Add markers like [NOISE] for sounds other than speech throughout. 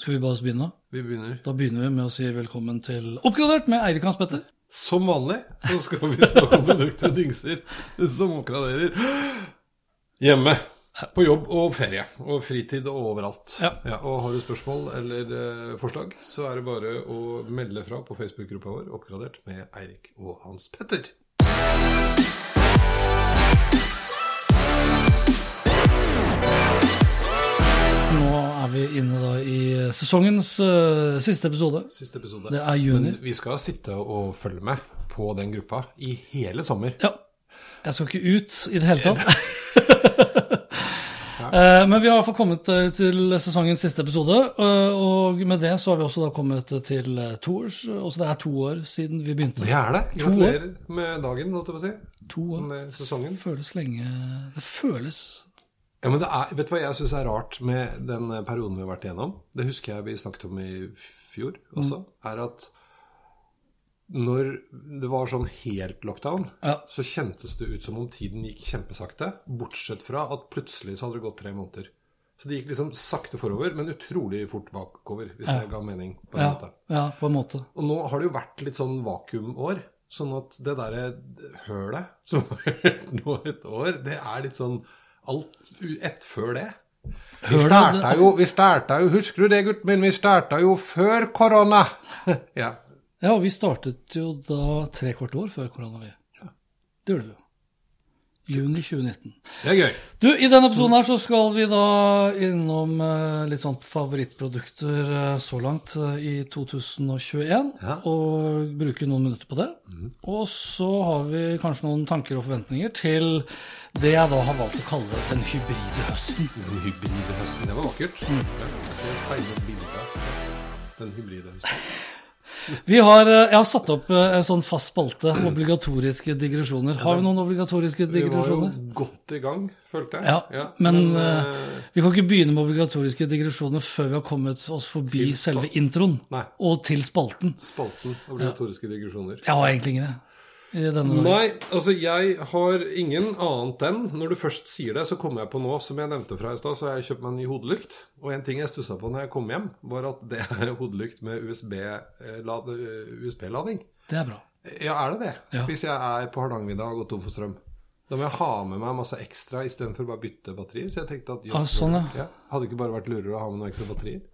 Skal vi bare begynne? Vi begynner. Da begynner vi med å si velkommen til Oppgradert med Eirik Hans Petter. Som vanlig så skal vi snakke om produkter og dingser som oppgraderer hjemme. På jobb og ferie. Og fritid og overalt. Ja. og har du spørsmål eller eh, forslag, så er det bare å melde fra på Facebook-gruppa vår, Oppgradert med Eirik og Hans Petter. Nå er vi inne da i sesongens uh, siste episode. Siste episode. Det er juni. Men vi skal sitte og følge med på den gruppa i hele sommer. Ja. Jeg skal ikke ut i det hele tatt. [LAUGHS] ja. Men vi har i hvert fall kommet eh, til sesongens siste episode, eh, og med det så har vi også da kommet til eh, to år. også det er to år siden vi begynte. Det er det. Gratulerer med dagen, holdt jeg på å si. To år. Med sesongen. Føles lenge Det føles Ja, men det er, Vet du hva jeg syns er rart med den perioden vi har vært igjennom? Det husker jeg vi snakket om i fjor også. Er at når det var sånn helt lockdown, Ja. så kjentes det ut som om tiden gikk kjempesakte. Bortsett fra at plutselig så hadde det gått tre måneder. Så det gikk liksom sakte forover, men utrolig fort bakover. Hvis det ga mening. på en ja, måte. ja, på en måte. Og nå har det jo vært litt sånn vakuumår. Sånn at det derre hølet som [LAUGHS] har vært nå et år, det er litt sånn alt ett før det. Vi starta jo, vi starta jo, husker du det, gutten min? Vi starta jo før korona. [LAUGHS] ja. Ja, vi startet jo da tre kvart år før korona. vi. Det gjorde vi jo. Juni 2019. Det er gøy. Du, I denne episoden her så skal vi da innom eh, litt sånn favorittprodukter eh, så langt eh, i 2021. Ja. Og bruke noen minutter på det. Og så har vi kanskje noen tanker og forventninger til det jeg da har valgt å kalle den hybride høsten. Den hybride høsten, det var vakkert. Ja, det et bilde av den hybride høsten. Vi har, eh, Jeg har satt opp eh, en sånn fast spalte, obligatoriske digresjoner. Har vi noen obligatoriske digresjoner? Vi var jo godt i gang, følte jeg. Ja, men, eh, Vi kan ikke begynne med obligatoriske digresjoner før vi har kommet oss forbi selve introen Nei. og til spalten. spalten obligatoriske digresjoner. Jeg har egentlig ingen, jeg. I denne dagen. Nei, altså jeg har ingen annet enn Når du først sier det, så kommer jeg på nå, som jeg nevnte fra i stad, så har jeg kjøpt meg en ny hodelykt. Og en ting jeg stussa på når jeg kom hjem, var at det er hodelykt med USB-lading. USB Det er bra. ja, er det det? Ja. Hvis jeg er på Hardangervidda og gått tom for strøm. Da må jeg ha med meg masse ekstra istedenfor bare bytte batterier. Så jeg tenkte at just, Ah, sånn, ja. ja, hadde ikke bare vært lurere å ha med noen ekstra batterier.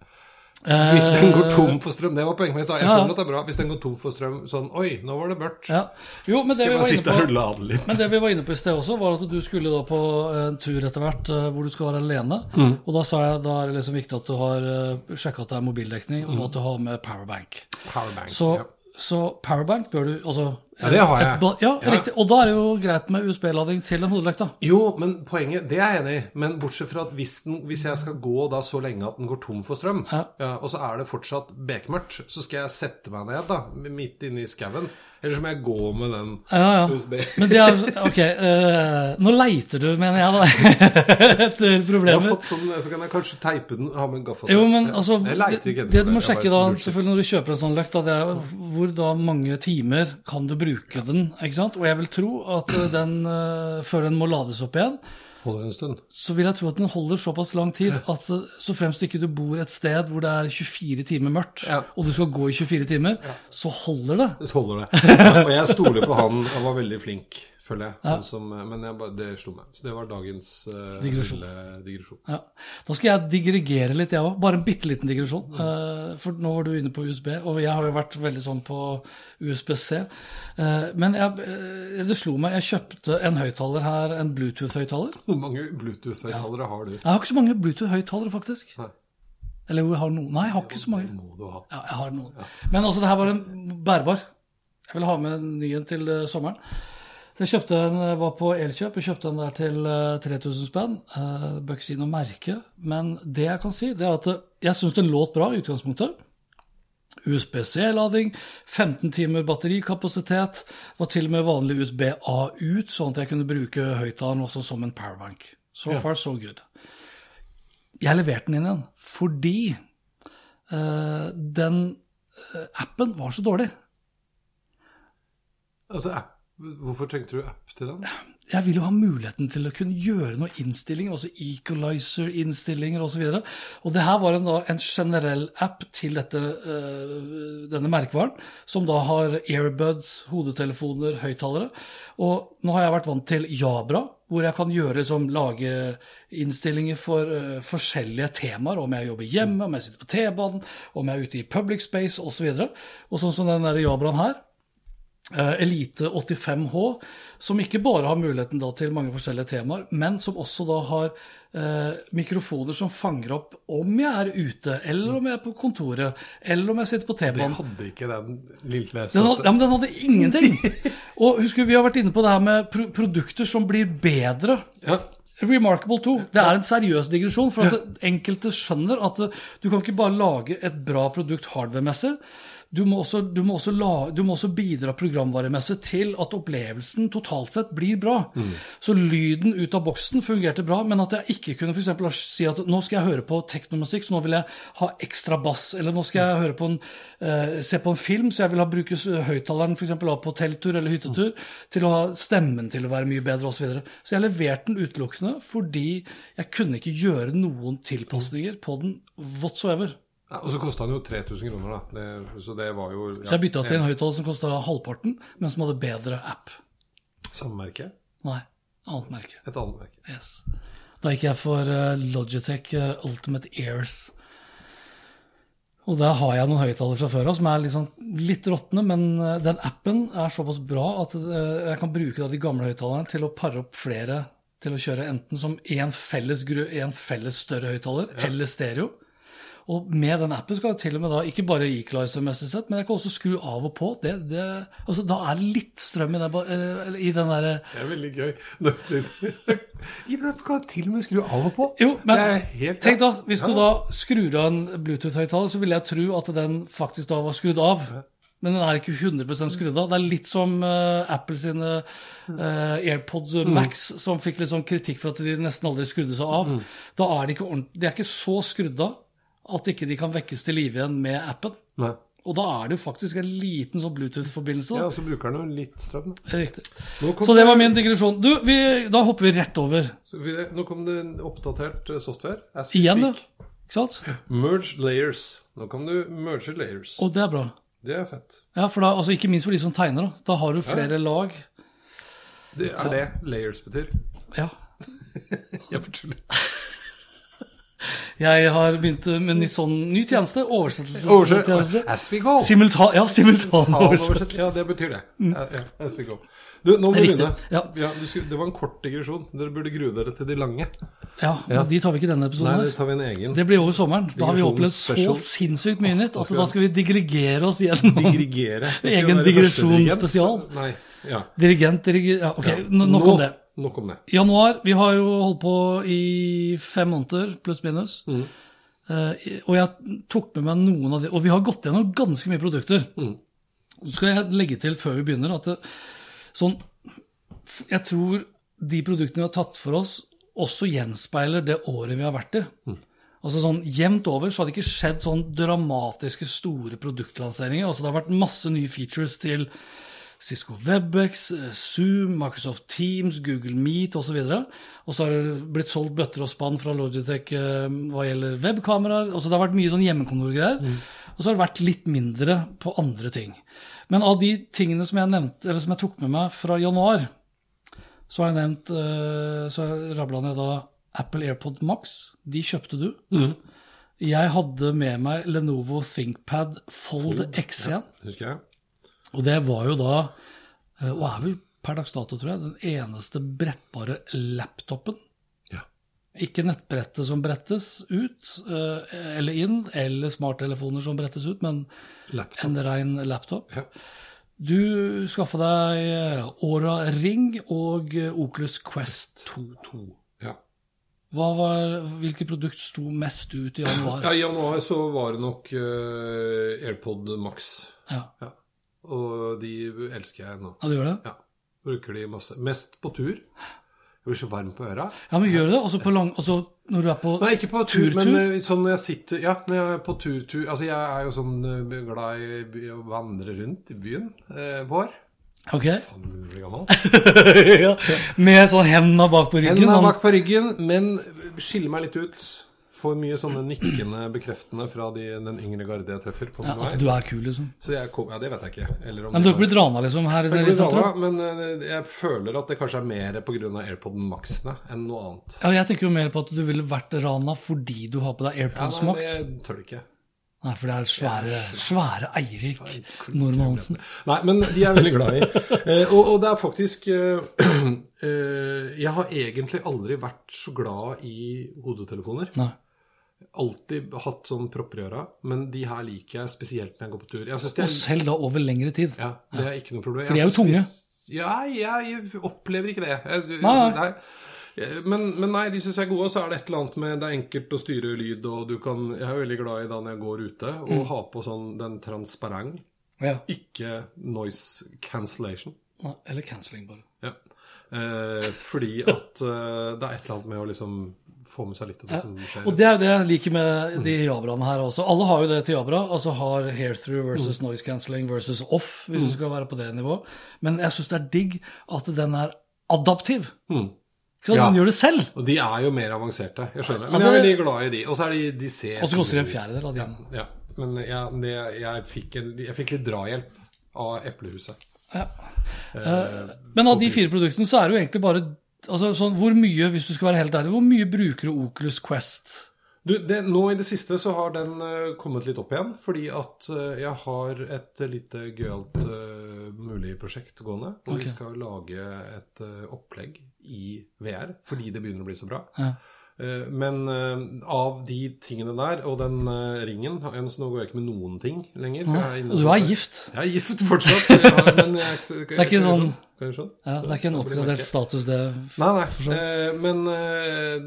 Eh, Hvis den går tom for strøm, det var poenget mitt. da. Jeg Ja. at det er bra. Hvis den går tom for strøm sånn Oi, nå var det mørkt. Ja. Jo, men det vi var på men det vi var inne på i sted også, var at du skulle da på en tur etter hvert eh, hvor du skal være alene. Mm. Og da sa jeg da er det liksom viktig at du har sjekka at det er mobildekning, Mm. og at du har med powerbank. Powerbank. Så, ja. så powerbank bør du altså Ja, det har jeg. Ja, Ja. riktig. Og da er det jo greit med USB-lading til en hodelykt, da. Jo, men poenget Det er jeg enig i. Men bortsett fra at hvis, den, hvis jeg skal gå da så lenge at den går tom for strøm, Ja. og så er det fortsatt bekmørkt, så skal jeg sette meg ned da, midt inne i skauen. Eller så må jeg gå med den Ja, ja. USB. Men det er Ok, uh, nå leiter du, mener jeg, da, [LAUGHS] etter Jeg har problemer. fått sånn, Så kan jeg kanskje teipe den, ha med en. Jo, men altså Jeg Det, leiter ikke etter det du må sjekke da, selvfølgelig når du kjøper en sånn løkt, da, det er hvor da mange timer kan du bruke den, ikke sant? Og jeg vil tro at eh, den, uh, før den må lades opp igjen, Holder en stund. så vil jeg tro at den holder såpass lang tid at eh, så fremst ikke du bor et sted hvor det er 24 timer mørkt, Ja. og du skal gå i 24 timer, så holder det. Så holder det. Ja, og jeg stoler på han. Han var veldig flink, føler jeg. Ja. Som, men jeg, det slo meg. Så det var dagens uh, Digresjon. digresjon. Ja. Da skal jeg digregere litt, jeg òg. Bare en bitte liten digresjon. Eh, for nå var du inne på USB, og jeg har jo vært veldig sånn på USBC. Uh, men jeg, eh, det slo meg, jeg kjøpte en høyttaler her, en Bluetooth-høyttaler. Hvor mange Bluetooth-høyttalere har du? Jeg har ikke så mange Bluetooth-høyttalere, faktisk. Nei. Eller jeg har noen. Nei, jeg har ikke så mange. Må du ha. Ja, jeg har noen. Men altså, det her var en bærbar. Jeg vil ha med en ny en til eh, sommeren. Så jeg kjøpte en, var på Elkjøp og kjøpte den der til eh, 3000 spenn. Uh, Bør ikke si noe merke, men det jeg kan si, det er at jeg syns den låt bra i utgangspunktet. USB-C-lading, 15 timer batterikapasitet, var til og med vanlig USB-A ut, sånn at jeg kunne bruke høyttaleren også som en powerbank. So Ja. far, so good. Jeg leverte den inn igjen fordi uh, den uh, appen var så dårlig. Altså, app, hvorfor trengte du app til den? Jeg vil jo ha muligheten til å kunne gjøre noen innstillinger, altså equalizer-innstillinger osv. Og, så og det her var en, da, en generell app til dette, øh, denne merkevaren, som da har earbuds, hodetelefoner, høyttalere. Og nå har jeg vært vant til Jabra, hvor jeg kan gjøre, liksom, lage innstillinger for øh, forskjellige temaer. Om jeg jobber hjemme, om jeg sitter på T-banen, om jeg er ute i public space osv. Og, så og sånn som den der Jabraen her, Elite 85H, som ikke bare har muligheten da til mange forskjellige temaer, men som også da har eh, mikrofoner som fanger opp om jeg er ute, eller om jeg er på kontoret, eller om jeg sitter på T-banen. hadde ikke den lille Den hadde, ja, men den hadde ingenting! [LAUGHS] Og husk, vi har vært inne på det her med pro produkter som blir bedre. Ja, Remarkable 2. Det er en seriøs digresjon. For at enkelte skjønner at eh, du kan ikke bare lage et bra produkt hardware-messig. Du må, også, du, må la, du må også bidra programvaremessig til at opplevelsen totalt sett blir bra. Så lyden ut av boksen fungerte bra, men at jeg ikke kunne for eksempel si at nå skal jeg høre på teknomusikk, så nå vil jeg ha ekstra bass. Eller nå skal jeg høre på en, eh, se på en film, så jeg vil ha bruke høyttaleren eksempel på telttur eller hyttetur til å ha stemmen til å være mye bedre osv. Så, videre. så jeg leverte den utelukkende fordi jeg kunne ikke gjøre noen tilpasninger på den whatsoever. Ja, og så kosta den jo 3000 kroner, da. Det, så det var jo ja, Så jeg bytta til en høyttaler som kosta halvparten, men som hadde bedre app. Samme merke? Nei, annet merke. Et annet merke. Yes. Da gikk jeg for eh, Logitech eh, Ultimate Ears. Og der har jeg noen høyttalere fra før av som er liksom litt råtne, men eh, den appen er såpass bra at jeg kan bruke de gamle høyttalerne til å pare opp flere til å kjøre enten som én felles, en felles større høyttaler eller stereo. Og med den appen skal jeg til og med da, ikke bare equalize sett, men jeg kan også skru av og på. Det, det, altså, da er det litt strøm i, ba- eh, i den derre Det er veldig gøy. I det [LAUGHS] kan til og med skru av og på. Jo, men helt- tenk da, hvis du da skrur av en Bluetooth-høyttaler, så vil jeg tro at den faktisk da var skrudd av. Men den er ikke 100 skrudd av. Det er litt som uh, Apple sine uh, AirPods Max, som fikk litt sånn kritikk for at de nesten aldri skrudde seg av. Da er de ikke de er ikke så skrudd av at ikke de kan vekkes til live igjen med appen. Nei. Og da er det jo faktisk en liten sånn Bluetooth-forbindelse. Ja, og så bruker den jo litt strøm. da. Riktig. Så det var min digresjon. Du, vi, da hopper vi rett over. Så vi, nå kom det en oppdatert eh, software. As we Igjen, speak. Ikke sant? Merge layers. Nå kan du merge layers. Og det er bra. Det er fett. Ja, for da, altså Ikke minst for de som tegner. Da Da har du flere lag. Det er det layers betyr. Ja. [LAUGHS] Jeg bare tuller. Jeg har begynt med ny, sånn, ny tjeneste. Oversettelsestjeneste. Oversett. As we go. Simultan, ja, simultanoversettelse. Ja, det betyr det. Ja, ja, as we go. Du, nå må Riktig, begynne. ja. du skulle, det var en kort digresjon. Dere burde grue dere til de lange. Ja, ja. De tar vi ikke denne Nei, episoden. det tar vi en egen. Det blir over sommeren. Da har vi opplevd så sinnssykt mye nytt at da skal vi digregere oss gjennom Digrigere. [LAUGHS] Egen digresjon spesial. Nei, ja. Dirigent, dirigent Ja, ok, Ja. nok om det. Nok om det. Januar, vi har jo holdt på i fem måneder, pluss minus. Mm. Eh, og jeg tok med meg noen av de, og vi har gått gjennom ganske mye produkter. Mm. Så skal jeg legge til før vi begynner at det, sånn, jeg tror de produktene vi har tatt for oss, også gjenspeiler det året vi har vært i. Mm. Altså sånn Jevnt over så har det ikke skjedd sånn dramatiske, store produktlanseringer. Altså Det har vært masse nye features til Cisco Webex, eh, Zoom, Microsoft Teams, Google Meet osv. Og så har det blitt solgt bøtter og spann fra Logitech eh, hva gjelder webkameraer. Altså det har vært mye sånn hjemmekontorgreier. Og så har det vært litt mindre på andre ting. Men av de tingene som jeg nevnte, eller som jeg tok med meg fra januar, så har jeg nevnt eh, Så rabla ned da Apple AirPod Max. De kjøpte du. Jeg hadde med meg Lenovo ThinkPad Fold X1. Husker jeg? Og det var jo da, eh, og er vel per dags dato, tror jeg, den eneste brettbare laptopen. Ja. Ikke nettbrettet som brettes ut eh, eller inn, eller smarttelefoner som brettes ut, men Laptop. en rein laptop. Ja. Du skaffa deg Åra Aura Ring og eh, Oculus Quest 2. 2. Ja. Var, hvilke produkt sto mest ut i januar? ja, I januar så var det nok uh, AirPod Max. Ja, Ja. Og de elsker jeg nå. ja du gjør det? Ja. Bruker de masse. Mest på tur. Jeg blir så varm på øra. Ja, men gjør du det? Altså på lang, altså når du er på Nei, ikke på tur, Tur-tur? men eh, sånn når jeg sitter Ja, når jeg er på turtur tur, Altså, jeg er jo sånn eh, glad i å vandre rundt i byen eh, vår. Ok. Faen, [LAUGHS] du blir gammel. ja. Med sånn hendene bak på ryggen? Hendene sånn- bak på ryggen, men skiller meg litt ut. Får mye sånne nikkende bekreftende fra de, den yngre garde jeg treffer på ja, At du er kul, liksom? Så jeg kom, ja, det vet jeg ikke. Eller om Nei, men ikke blitt rana, liksom, her i rana, men eh, jeg føler at det kanskje er mer pga. AirPod Max-ene enn noe annet. Ja, jeg tenker jo mer på at du ville vært rana fordi du har på deg Ja, AirPods nei, Max. det tør du ikke. Nei, for det er svære, svære Eirik Normann Hansen. Nei, men de er veldig glad i. [LAUGHS] Eh, og, og det er faktisk eh, [CLEARS THROAT] eh, Jeg har egentlig aldri vært så glad i hodetelefoner. Nei. Alltid hatt sånn propper i øra, men de her liker jeg spesielt når jeg går på tur. Synes Og er, selv da over lengre tid. ja, det er ikke noe problem. For de er jo tunge. Ja, jeg opplever ikke det. Jeg, Nei, nei. nei. Men, men nei, de syns jeg er gode. Og så er det et eller annet med Det er enkelt å styre lyd, og du kan Jeg er veldig glad i da når jeg går ute, å Mm. ha på sånn den transparent, Ja. ikke noise cancellation. Nei, Eller cancelling, bare. Ja. Eh, fordi at eh, det er et eller annet med å liksom få med seg litt av det Ja. som skjer. Og det er det jeg liker med de Jabraene her også. Alle har jo det til Jabra. Altså har hair through mm. noise cancelling versus off, hvis du skal være på det nivået. Men jeg syns det er digg at den er adaptiv. Mm. Ikke sant? Ja. Den gjør det selv. Og de er jo mer avanserte. Jeg skjønner. Men jeg er veldig glad i de. Og så er de, de ser Og så koster det en fjerdedel av de Ja, Ja. Men jeg, det, jeg, fikk en, jeg fikk litt drahjelp av Eplehuset. Ja. Eh, Men av de fire produktene så er det jo egentlig bare altså, sånn, Hvor mye, hvis du skal være helt ærlig, hvor mye bruker du Oculus Quest? Du, det, nå i det siste så har den uh, kommet litt opp igjen, fordi at uh, jeg har et lite gøyalt uh, mulig prosjekt gående. Hvor okay. vi skal lage et opplegg i VR, fordi det begynner å bli så bra. Ja. Eh, men eh, av de tingene der, og den eh, ringen Så nå går jeg ikke med noen ting lenger. Og du er gift. Jeg er gift fortsatt. Ja, men jeg, Det er ikke sånn-? Ja, det er ikke en oppgradert status, det. Nei, nei. Eh, men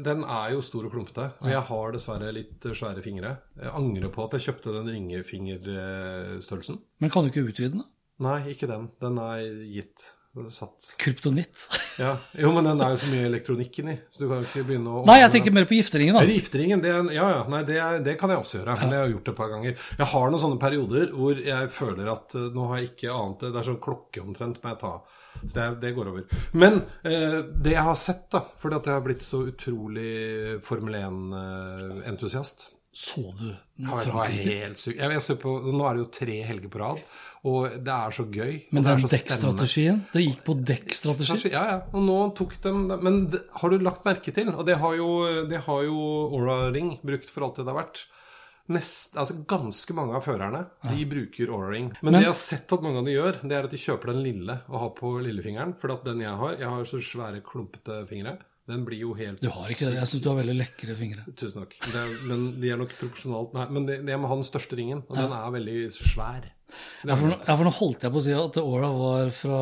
den er jo stor og klumpete. Og jeg har dessverre litt svære fingre. Jeg angrer på at jeg kjøpte den ringefingerstørrelsen. Men kan du ikke utvide den? Nei, ikke den. Den er gitt. Satt. Kryptonitt. Ja. Jo, men den er jo så mye elektronikk inni, så du kan jo ikke begynne å Nei, jeg tenker mer på gifteringen, da. Eller Gifteringen, det, er- ja, ja, nei, det, er, det kan jeg også gjøre. Men det har jeg gjort et par ganger. Jeg har noen sånne perioder hvor jeg føler at eh, nå har jeg ikke annet Det er sånn klokke omtrent må jeg ta. Så det, det går over. Men eh, det jeg har sett, da, fordi at jeg har blitt så utrolig Formel 1-entusiast Så du ja, vet du helt sykt. Jeg, ser på, nå er det jo tre helger på rad, og det er så gøy. Men det den dekkstrategien? Det gikk på dekkstrategi? Ja, ja. Og nå tok de Men det, har du lagt merke til, og det har jo, det har jo Aura Ring brukt for alt det det har vært Nest, altså Ganske mange av førerne de bruker Aura Ring. Men, Men- det jeg har sett at mange av de gjør, det er at de kjøper den lille og har på lillefingeren. For at den jeg har Jeg har så svære, klumpete fingre. Den blir jo helt Du har ikke det. Jeg syns du har veldig lekre fingre. Tusen takk. Det er, men de er nok proporsjonalt Nei, men det, det er med den største ringen, og den er veldig svær. Ja for, nå, ja, for nå holdt jeg på å si at Aura var fra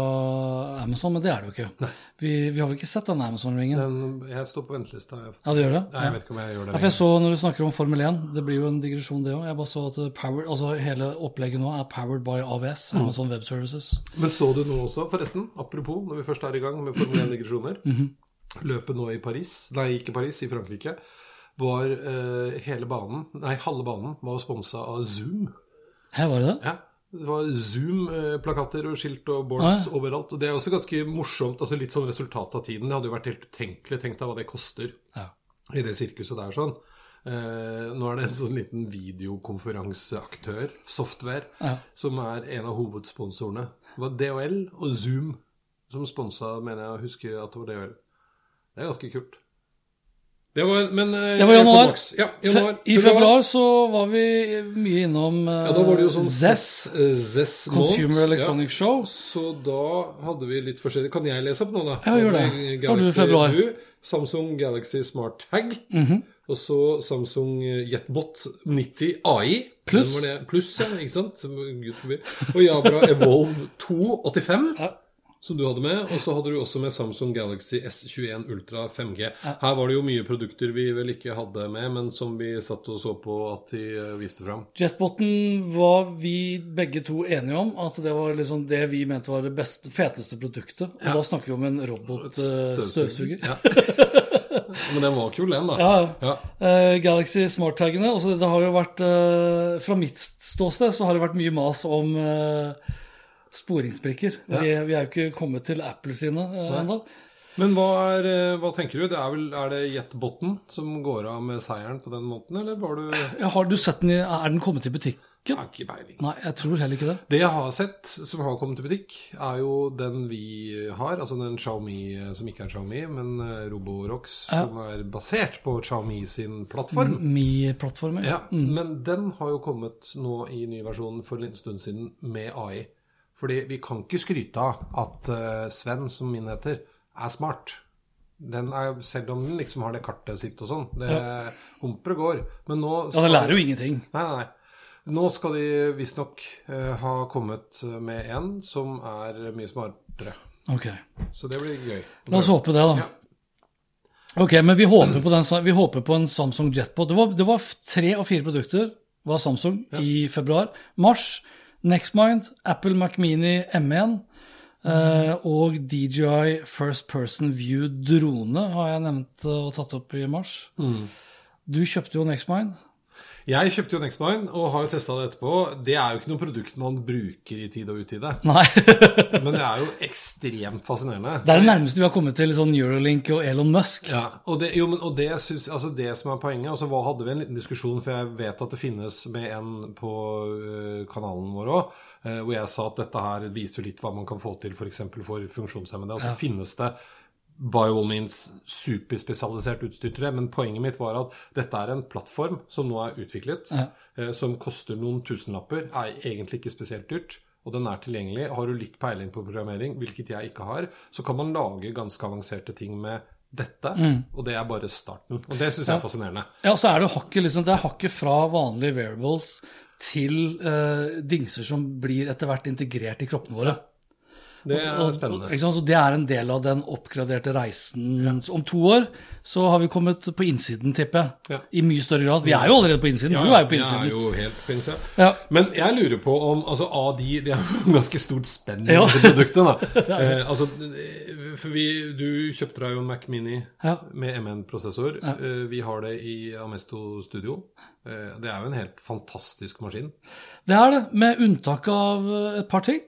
Amazon, men det er det jo ikke. Vi, vi har vel ikke sett den Amazon-ringen? jeg står på ventelista. Ja, det gjør det? Nei, jeg vet ikke om jeg gjør det. Ja, for jeg så når du snakker om Formel 1, det blir jo en digresjon det òg. Jeg bare så at power, altså hele opplegget nå er powered by AVS, Mm. Amazon Web Services. Men så du noe også, forresten, apropos, når vi først er i gang med Formel 1-digresjoner Mhm. Løpet nå i Paris, nei, ikke Paris, i Frankrike, var eh, hele banen, nei, halve banen, var sponsa av Zoom. Her var det det? Ja, det var Zoom-plakater og skilt og boards Ah, overalt. Og det er også ganske morsomt, altså litt sånn resultat av tiden. Det hadde jo vært helt utenkelig. Tenk deg hva det koster Ja. i det sirkuset der sånn. Eh, nå er det en sånn liten videokonferanseaktør, software, Ja. som er en av hovedsponsorene. Det var DHL og Zoom som sponsa, mener jeg å huske at det var DHL. Det er ganske kult. Det var, men eh, Det var januar. Ja, januar. I februar så var vi mye innom eh, Ja, da var det jo sånn ZES, eh, ZES Consumer Electronic Electronic Show. Så da hadde vi litt forskjellig Kan jeg lese opp nå, da? Ja, gjør det. Galaxy Tar du februar. U, Samsung Galaxy Smart Tag. Og så Samsung Jetbot 90 AI Pluss. Pluss, ja. Ikke sant? Og Jabra Evolve 285. Ja. Som du hadde med, og så hadde du også med Samsung Galaxy S21 Ultra 5G. Her var det jo mye produkter vi vel ikke hadde med, men som vi satt og så på at de eh, viste fram. Jetboten var vi begge to enige om at det var liksom det vi mente var det beste, feteste produktet. Og da snakker vi om en robotstøvsuger. Ja. [LAUGHS] Men den var kul, den, da. Ja, ja. Ja. Uh, Galaxy Smart-taggene. også Det har jo vært uh, Fra mitt ståsted så har det vært mye mas om eh, sporingsbrikker. Vi, vi er jo ikke kommet til Apple sine uh, ennå. Men hva, er, eh, hva tenker du? Det er, vel, er det Jetbotten som går av med seieren på den måten, eller var du Ja, Har du sett den i Er den kommet i butikken? Jeg har ikke peiling. Nei, jeg tror heller ikke det. Det jeg har sett som har kommet til butikk, er jo den vi har. Altså den Xiaomi eh, som ikke er Xiaomi, men eh, Roborox, Ja. som er basert på Xiaomi sin plattform. Mi-plattformen. Ja, Men den har jo kommet nå i ny versjon for en liten stund siden med AI. Fordi vi kan ikke skryte av at eh, Sven, som min heter, er smart. Den er, selv om den liksom har det kartet sitt og sånn. Det humper og går. Men nå Ja, det lærer jo ingenting. Nei, nei. Nå skal de visstnok uh, ha kommet med en som er mye smartere. Ok. Så det blir gøy. La oss håpe det, da. Ja. Ok, men vi håper på, den, vi håper på en Samsung Jetbot. Det var, det var tre av fire produkter var Samsung i februar. Mars, Nextmind, Apple Mac Mini M1 eh, og DJI First Person View drone har jeg nevnt og tatt opp i mars. Du kjøpte jo Nextmind. Jeg kjøpte jo Nextmind og har jo testa det etterpå. Det er jo ikke noe produkt man bruker i tid og utide. [LAUGHS] Nei. Men det er jo ekstremt fascinerende. Det er det nærmeste vi har kommet til sånn Eurolink og Elon Musk. Ja, og det, jo, men, og det, synes, altså det som er poenget altså hva hadde vi en liten diskusjon, for jeg vet at det finnes med en på øh, kanalen vår òg, hvor jeg sa at dette her viser litt hva man kan få til f.eks. For, for funksjonshemmede. Og så finnes det by all means superspesialisert utstyr til det, men poenget mitt var at dette er en plattform som nå er utviklet, eh, som koster noen tusenlapper, er egentlig ikke spesielt dyrt. Og den er tilgjengelig. Har du litt peiling på programmering, hvilket jeg ikke har, så kan man lage ganske avanserte ting med dette, og det er bare starten. Og det syns jeg er fascinerende. Ja, så er det hakket liksom, det er hakket fra vanlige wearables til eh, dingser som blir etter hvert integrert i kroppene våre. Det er Og- spennende. Sant? Så det er en del av den oppgraderte reisen. Så Om to år så har vi kommet på innsiden, tipper jeg. Ja. I mye større grad. Vi er jo allerede på innsiden. du er jo på innsiden. Jeg er jo helt på innsiden. Ja. Men jeg lurer på om altså av de Det er jo ganske stort spenn i Ja. disse produktene. [LAUGHS] eh, altså, for vi, du kjøpte deg jo en Mac Mini Ja. med M1-prosessor. Eh, vi har det i Amesto Studio. Eh, det er jo en helt fantastisk maskin. Det er det, med unntak av et par ting.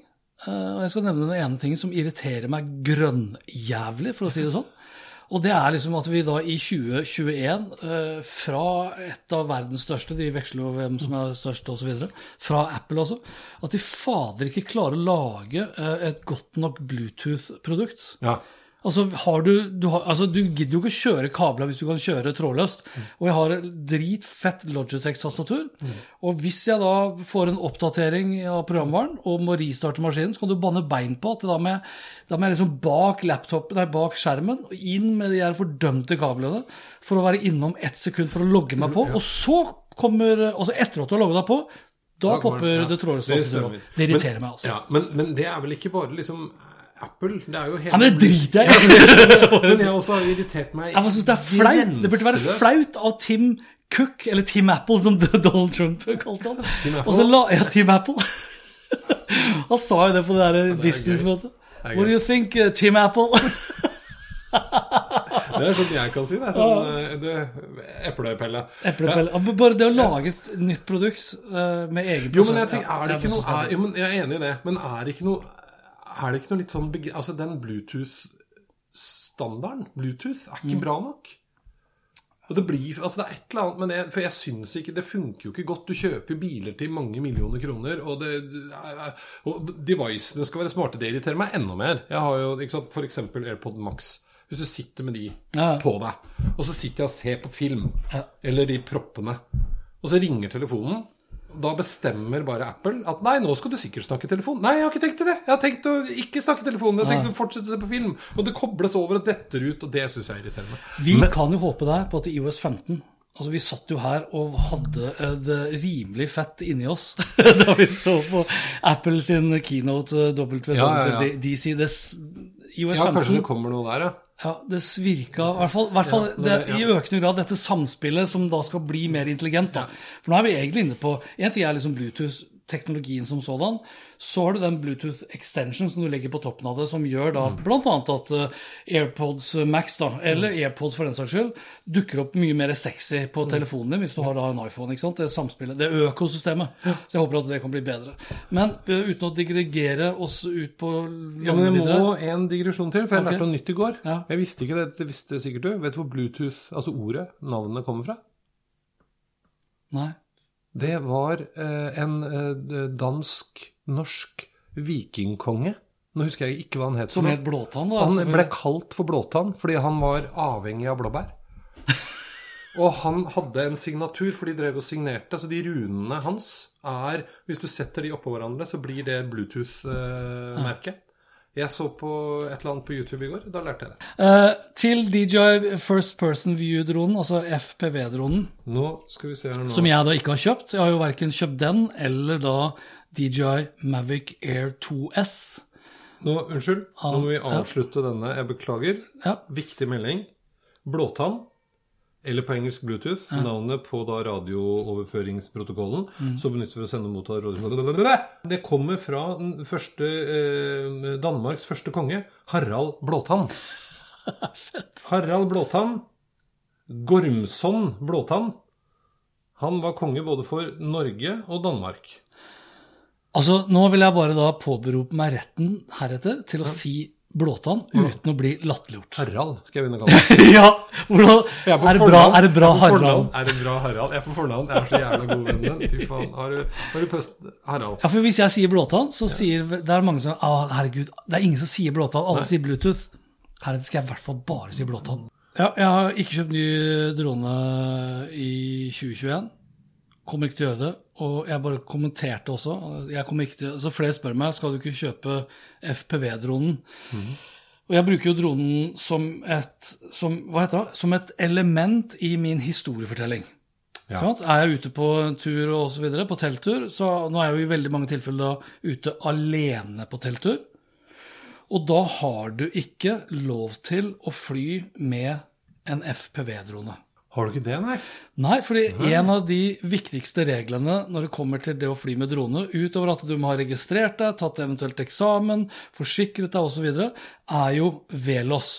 Eh, Og jeg skal nevne den ene tingen som irriterer meg grønnjævlig, for å si det sånn. Og det er liksom at vi da i 2021, eh, fra et av verdens største, de veksler jo hvem som er størst osv., fra Apple altså, at de fader ikke klarer å lage eh, et godt nok Bluetooth-produkt. Ja. Altså, har du, du, har, altså, du gidder jo ikke å kjøre kabler hvis du kan kjøre trådløst. Og jeg har dritfett Logitech-tastatur. Og hvis jeg da får en oppdatering av programvaren og må restarte maskinen, så kan du banne bein på at da må jeg, da må jeg liksom bak laptop, nei, bak skjermen og inn med de her fordømte kablene for å være innom ett sekund for å logge meg på. Og så kommer Altså etter at du har logget deg på, da Da popper den, ja. det trådløse Det. Det irriterer Men- meg, altså. Ja, men, men det er vel ikke bare liksom Apple? Det er jo hele Ja, [LAUGHS] men driter jeg i! Men jeg også har irritert meg Jeg synes det er flaut. Det burde være flaut av Tim Cook, eller Tim Apple, som [LAUGHS] Donald Trump kalte han. Tim Apple? La, ja, Tim Apple. [LAUGHS] han sa jo det på det der businessmøtet. er What do you think, uh, Tim Apple? Det er sånn jeg kan si det. Sånn, eh, det Eplepelle. Eplepelle. Ja, Bare det å lage et nytt produkt med egen Jo, men jeg tenker, er det ikke noe er, jo, men Jeg er enig i det, men er det ikke noe Er det ikke noe litt sånn Altså, den Bluetooth-standarden Bluetooth er ikke bra nok. Og det blir Altså, det er et eller annet med det For jeg syns ikke Det funker jo ikke godt. Du kjøper biler til mange millioner kroner, og det Og devicene skal være smarte. Det irriterer meg enda mer. Jeg har jo ikke sant, eksempel AirPod Max. Hvis du sitter med de Ja. på deg, og så sitter jeg og ser på film, Ja. eller de proppene, og så ringer telefonen. Da bestemmer bare Apple at nei, nå skal du sikkert snakke telefon. Nei, jeg har ikke tenkt til det. Jeg har tenkt å ikke snakke telefon. Jeg har tenkt å fortsette å se på film. Og det kobles over og detter ut, og det syns jeg er irriterende. Vi kan jo håpe der på at IOS 15 Altså, Vi satt jo her og hadde eh, det rimelig fett inni oss [LAUGHS] da vi så på Apple sin keynote eh, WWDC. Ja, ja, ja. DC, det, s- Ja, kanskje det kommer noe der, ja. Ja, det svirka i hvert fall, hvert fall det, i økende grad dette samspillet som da skal bli mer intelligent. da. For nå er vi egentlig inne på En ting er liksom Bluetooth-teknologien som sådan. Så har du den Bluetooth extension som du legger på toppen av det, som gjør da Mm. annet at eh, AirPods Max, da, eller AirPods for den saks skyld, dukker opp mye mer sexy på Mm. telefonen din hvis du har da en iPhone. ikke sant? Det samspillet, det økosystemet. Så jeg håper at det kan bli bedre. Men eh, uten å digregere oss ut på Ja, men videre må en digresjon til, for jeg okay. lærte noe nytt i går. Ja. Jeg visste ikke det, det visste sikkert du. Vet du hvor Bluetooth, altså ordet, navnet, kommer fra? Nei. Det var eh, en eh, dansk-norsk vikingkonge. Nå husker jeg ikke hva han het. Som het Blåtann, da. Han ble kalt for blåtann fordi han var avhengig av blåbær. [LAUGHS] Og han hadde en signatur, for de drev og signerte. Så de runene hans er Hvis du setter de oppå hverandre, så blir det Bluetooth-merket. Jeg så på et eller annet på YouTube i går. Da lærte jeg det. Uh, til DJI First Person View-dronen, altså FPV-dronen, Nå skal vi se her nå. som jeg da ikke har kjøpt. Jeg har jo verken kjøpt den eller da DJI Mavic Air 2S. Nå, Unnskyld, nå må vi Ja. avslutte denne. Jeg beklager. Ja. Viktig melding. Blåtann, eller på engelsk Bluetooth, navnet på da radiooverføringsprotokollen, Mm. som benyttes for å sende og motta radio... Det kommer fra den første, eh, Danmarks første konge, Harald Blåtann. [LAUGHS] Harald Blåtann, Gormson Blåtann. Han var konge både for Norge og Danmark. Altså, nå vil jeg bare da påberope meg retten heretter til å si Blåtann uten å bli latterliggjort. Harald skal jeg begynne å kalle [LAUGHS] det. ja, hvordan, er, er, det bra, er det bra er Harald? Er det bra Harald? Jeg er på fornavn. Jeg er så jævla god venn med. Fy faen. Har du, har du pøst Harald? Ja, for Hvis jeg sier Blåtann, så sier det er mange som ah, herregud, det er ingen som sier Blåtann, alle sier Bluetooth. Heretter skal jeg i hvert fall bare si Blåtann. Ja, jeg har ikke kjøpt ny drone i 2021. Kommer ikke til å gjøre det. Og jeg bare kommenterte også. Jeg kommer ikke til, så Flere spør meg skal du ikke kjøpe FPV-dronen. Og jeg bruker jo dronen som et, som, hva heter det? som et element i min historiefortelling. Ja. Sånn Er jeg ute på tur og så videre, på telttur, så nå er jeg jo i veldig mange tilfeller da ute alene på telttur. Og da har du ikke lov til å fly med en FPV-drone. Har du ikke det, nei? Nei, fordi en av de viktigste reglene når det kommer til det å fly med drone, utover at du må ha registrert deg, tatt eventuelt eksamen, forsikret deg osv., er jo VLOS.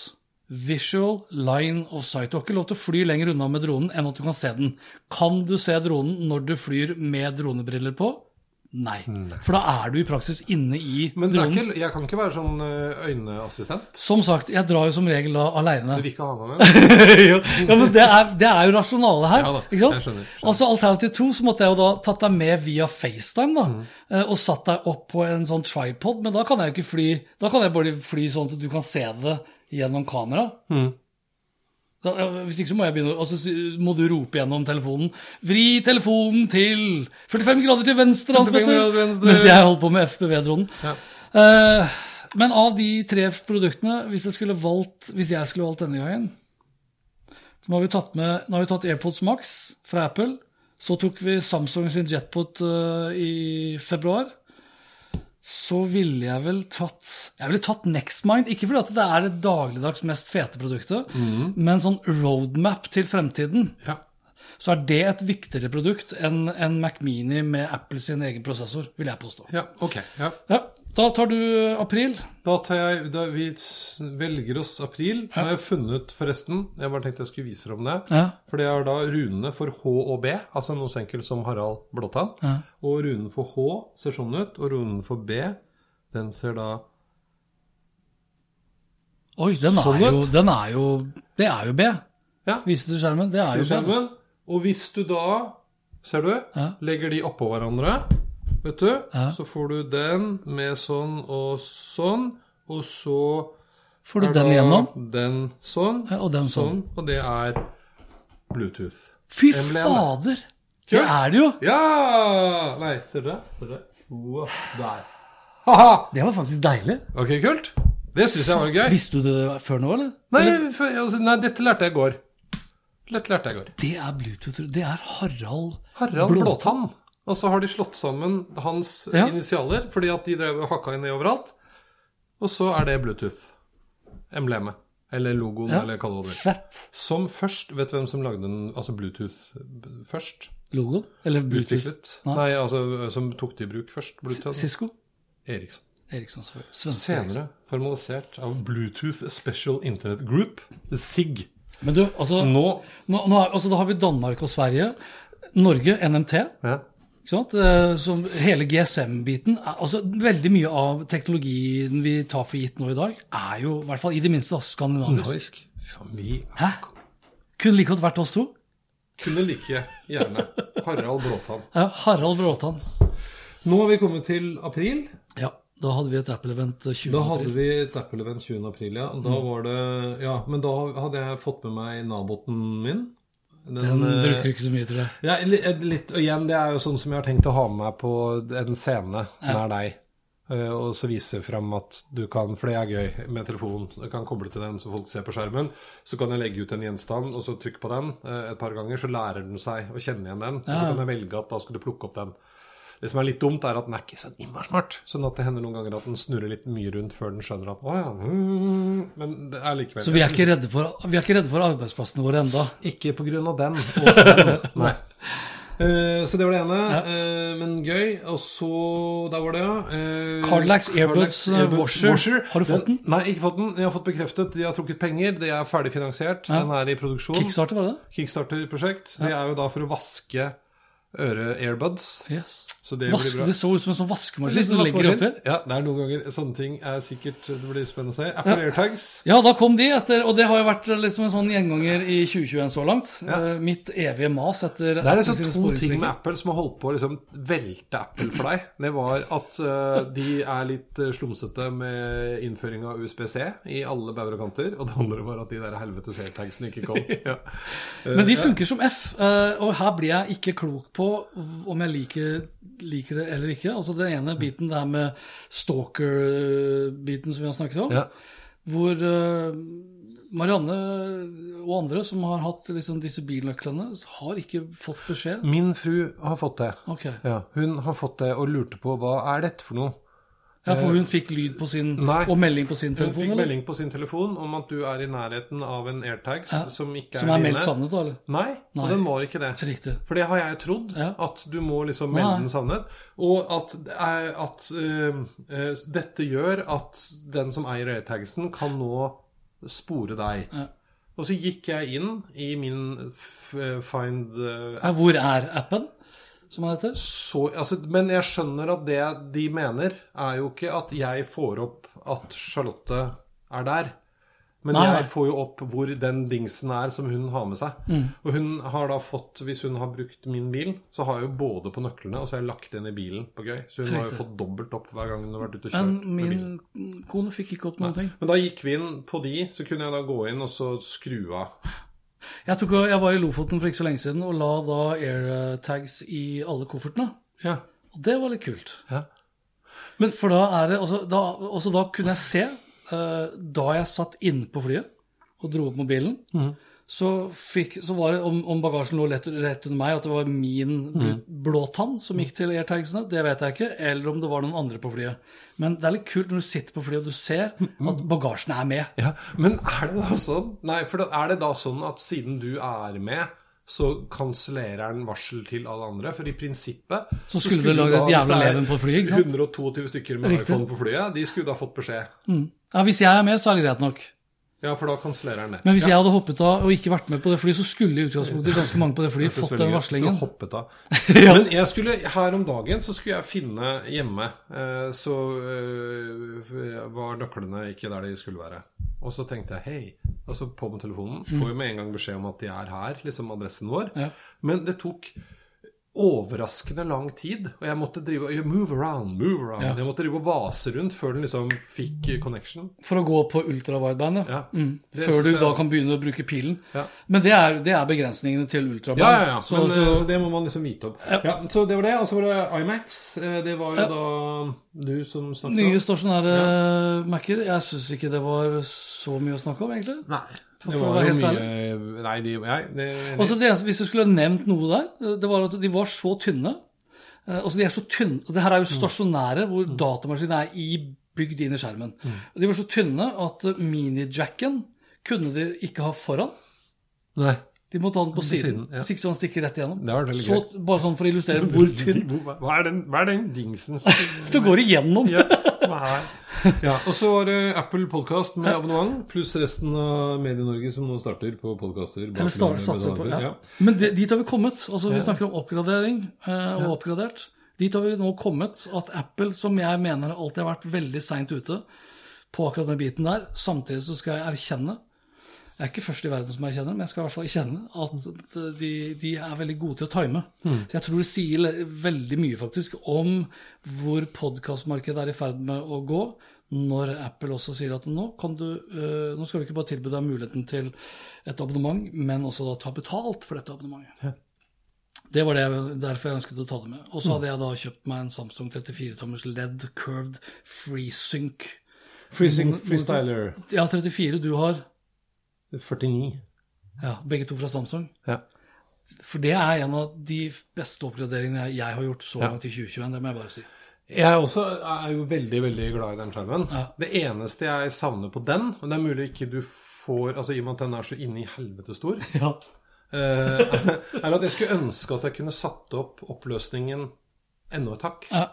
Visual Line of Sight. Du har ikke lov til å fly lenger unna med dronen enn at du kan se den. Kan du se dronen når du flyr med dronebriller på? Nei. For da er du i praksis inne i Men det er dronen. ikke, jeg kan ikke være sånn øyneassistent. Som sagt, jeg drar jo som regel da aleine. Du vil ikke ha meg med? [LAUGHS] ja, men det er, det er jo rasjonalet her. Ja da, ikke sant? jeg skjønner, skjønner. Altså Alternativ 2 så måtte jeg jo da tatt deg med via FaceTime da, Mm. eh, og satt deg opp på en sånn tripod, men da kan jeg jo ikke fly Da kan jeg bare fly sånn at du kan se det gjennom kamera. Mm. Hvis ikke så må jeg begynne Og så må du rope gjennom telefonen 'Vri telefonen til 45 grader til venstre', Hans Petter. Mens jeg holdt på med FPV-dronen. Ja. Uh, men av de tre produktene, hvis jeg skulle valgt, hvis jeg skulle valgt denne gangen Nå har vi tatt, med, har vi tatt AirPods Max fra Apple. Så tok vi Samsung sin Jetpot uh, i februar. Så ville jeg vel tatt Jeg ville tatt Nextmind. Ikke fordi at det er det dagligdags mest fete produktet, men sånn roadmap til fremtiden. Ja. Så er det et viktigere produkt enn en Mac Mini med Apple sin egen prosessor, vil jeg påstå. ja, ok. Ja. Ja, Da tar du april. Da tar jeg da Vi velger oss april. Nå har jeg funnet, forresten Jeg bare tenkte jeg skulle vise fram det. Ja. For det er da runene for H og B, altså noe så enkelt som Harald Blåtann. Ja. Og runen for H ser sånn ut, og runen for B, den ser da Oi, den er, Sånn jo, den er jo Det er jo B. Ja, Viser til skjermen. Det er jo B. Og hvis du da, ser du, Ja. legger de oppå hverandre, vet du, Ja. så får du den med sånn og sånn, og så Får du den igjennom? Den sånn, Ja, og den sånn. og det er Bluetooth. Fy Emblemet. fader! Det er det jo! Ja! Nei, ser du det? Ser du det? Wow, der. Haha! [LAUGHS] Det var faktisk deilig. Ok, kult. Det syns jeg var gøy. Visste du det før nå, eller? Nei, for, altså, nei, dette lærte jeg i går. Lett lærte jeg i går. Det er Bluetooth. Det er Harald Harald Blåtann. Og så har de slått sammen hans Ja. initialer, fordi at de drev hakka i overalt. Og så er det Bluetooth-emblemet. Eller logoen, Ja. eller kall det hva. Fett. Som først Vet du hvem som lagde den, altså Bluetooth først? Logoen? Eller Bluetooth? Utviklet? Nei. Nei, altså som tok det i bruk først. Bluetooth. Sisko? Eriksson. Eriksson, selvfølgelig. Senere formalisert av Bluetooth Special Internet Group, SIG. Men du, altså, nå, Nå nå er, altså Da har vi Danmark og Sverige. Norge, NMT. ja. Eh, Som hele GSM-biten. altså Veldig mye av teknologien vi tar for gitt nå i dag, er jo i hvert fall i det minste skandinavisk. Hæ? Kunne like godt vært oss to. kunne like gjerne Harald Blåtann. Ja, Harald Bråtan. Nå har vi kommet til april. Ja, da hadde vi et Apple-event 20. Da hadde april. vi et Apple-event 20. april, ja. Da var det Ja, men da hadde jeg fått med meg naboten min. Den, Den eh, bruker ikke så mye, tror jeg. Ja, litt, og igjen, det er jo sånn som jeg har tenkt å ha med meg på en scene nær deg. Eh, Og så vise fram at du kan, for det er gøy med telefonen, du kan koble til den så folk ser på skjermen. Så kan jeg legge ut en gjenstand, og så trykke på den eh, et par ganger, så lærer den seg å kjenne igjen den. Og så kan jeg velge at da skal du plukke opp den. Det som er litt dumt, er at den er ikke så innmari smart. Sånn at det hender noen ganger at den snurrer litt mye rundt før den skjønner at å ja mm, Men det er likevel Så vi er ikke redde for, vi er ikke redde for arbeidsplassene våre enda. ikke på grunn av den. [LAUGHS] Også den. Nei. Eh, så det var det ene. eh, men gøy. Og så Der var det, ja. Uh, Carlax Airbuds, Washer. Har du fått den? Nei, ikke fått den. Jeg har fått bekreftet. De har trukket penger. De er ferdig finansiert. Den er i produksjon. Kickstarter, var det det? Kickstarter-prosjekt. Det er jo da for å vaske øre-airbuds. Yes. Så det blir bra. det så ut som en sånn vaskemaskin som du legger oppi. Ja, det er noen ganger sånne ting er sikkert Det blir spennende å se. Apple AirTags. Ja, da kom de etter, og det har jo vært liksom en sånn gjenganger i 2021 så langt. Eh, Mitt evige mas etter Det er liksom to ting med. Apple som har holdt på å liksom velte Apple for deg. Det var at uh, de er litt eh, slumsete med innføring av USB-C i alle bauger og kanter. Og det andre var at de der helvetes airtagsene ikke kom. [LAUGHS] Ja. Men de funker som F, og her blir jeg ikke klok på om jeg liker, liker det eller ikke. Altså Den ene biten, det her med stalker-biten som vi har snakket om, Ja. hvor eh, Marianne og andre som har hatt liksom disse bilnøklene, har ikke fått beskjed. Min fru har fått det. Okay. Ja, hun har fått det og lurte på hva er dette for noe. Ja, For hun fikk lyd på sin, Nei. og melding på sin telefon? Hun fikk eller? melding på sin telefon om at du er i nærheten av en airtags som ikke er, Som er meldt dine. savnet, da? eller? Nei, Nei. og den var ikke det. Riktig. For det har jeg trodd, Ja. at du må liksom melde Nei. den savnet. Og at, at uh, uh, dette gjør at den som eier airtagsen, kan nå spore deg. Ja. Og så gikk jeg inn i min find uh, app. hvor er appen, som den heter? så, altså, Men jeg skjønner at det de mener, er jo ikke at jeg får opp at Charlotte er der. Men Nei, jeg får jo opp hvor den dingsen er som hun har med seg. Mm. Og hun har da fått, hvis hun har brukt min bil, så har jeg jo både på nøklene og så har jeg lagt den i bilen på gøy. Så hun har jo fått dobbelt opp hver gang hun har vært ute og Men kjørt med bilen. min kone fikk ikke opp noen ting. Men da gikk vi inn på de, så kunne jeg da gå inn og så skru av. Jeg, tok, jeg var i Lofoten for ikke så lenge siden og la da airtags i alle koffertene. Ja. Og det var litt kult. ja. Men, For da er det også da, også da kunne jeg se, uh, da jeg satt inne på flyet og dro opp mobilen, Mhm. Så, fikk, så var det om, om bagasjen lå rett, rett under meg, at det var min mm. blåtann som gikk til airtagsene, det vet jeg ikke, eller om det var noen andre på flyet. Men det er litt kult når du sitter på flyet og du ser at bagasjen er med. Ja, Men er det da sånn Nei, for er det da sånn at siden du er med, så kansellerer den varsel til alle andre? For i prinsippet Så skulle du lagd et da, hvis jævla leven på flyet, ikke sant? 122 stykker med Riktig. iPhone på flyet, de skulle da fått beskjed. Ja, Hvis jeg er med, så er det greit nok. Ja, for da kansellerer den det. Men hvis ja. jeg hadde hoppet av og ikke vært med på det flyet, så skulle i utgangspunktet ganske mange på det flyet fått den varslingen. Hoppet av. [LAUGHS] Ja. Men jeg skulle, her om dagen så skulle jeg finne hjemme, eh, så eh, var nøklene ikke der de skulle være. Og så tenkte jeg hei, og så på med telefonen. Får jo med en gang beskjed om at de er her, liksom adressen vår. Ja. Men det tok overraskende lang tid, og jeg måtte drive move around, move around. Ja. Jeg måtte drive og vase rundt før den liksom fikk connection. For å gå på ultrawideband, ja. Ja. Mm. Før du jeg- da kan begynne å bruke pilen. Ja. Men det er, det er begrensningene til ultraband. Ja, ja, ja. Så, Men, så, eh, det må man liksom vite om. Så det var det. Og så var det Imax. Eh, Det var jo da du som snakket nye om. stasjonære Mac-er, jeg syns ikke det var så mye å snakke om, egentlig. Nei. Det var jo mye ærlig. Nei, de, nei det, Også det, hvis du skulle ha nevnt noe der, det var at de var så tynne. Eh, Altså de er så tynne, og Det her er jo stasjonære, hvor datamaskinen er i, bygd inn i skjermen. Mm. De var så tynne at eh, minijacken kunne de ikke ha foran. nei. De måtte ha den på siden. siden, ja. Ikke så han stikker rett igjennom. Det var veldig så, bare sånn for å illustrere [LAUGHS] hvor tynn. Hva er den, hva er den dingsen Så [LAUGHS] går igjennom. ja, er? [LAUGHS] ja, Og så var det Apple Podcast med abonnement, pluss resten av Medie-Norge som nå starter på podkaster. På, ja. Men de, dit har vi kommet. Altså, vi snakker om oppgradering eh, og oppgradert. Dit har vi nå kommet at Apple, som jeg mener alltid har vært veldig seint ute på akkurat den biten der, samtidig så skal jeg erkjenne Jeg er ikke først i verden som erkjenner, men jeg skal i hvert fall erkjenne at de, de er veldig gode til å time. Så jeg tror det sier veldig mye, faktisk, om hvor podkastmarkedet er i ferd med å gå. Når Apple også sier at nå, kan du, eh, nå skal vi ikke bare tilby deg muligheten til et abonnement, men også da ta betalt for dette abonnementet. Det var det, jeg- derfor jeg ønsket å ta det med. Og så hadde jeg da kjøpt meg en Samsung 34-tommers LED curved FreeSync. FreeSync Freestyler Ja, 34. Du har 49. ja, begge to fra Samsung. Ja. For det er en av de beste oppgraderingene jeg, har gjort så langt i 2021. Det må jeg bare si. Jeg også er jo veldig veldig glad i den skjermen. Ja. Det eneste jeg savner på den, og det er mulig ikke du får altså I og med at den er så inni helvete stor, [LAUGHS] Ja. eh, er at jeg skulle ønske at jeg kunne satt opp oppløsningen enda et hakk. ja.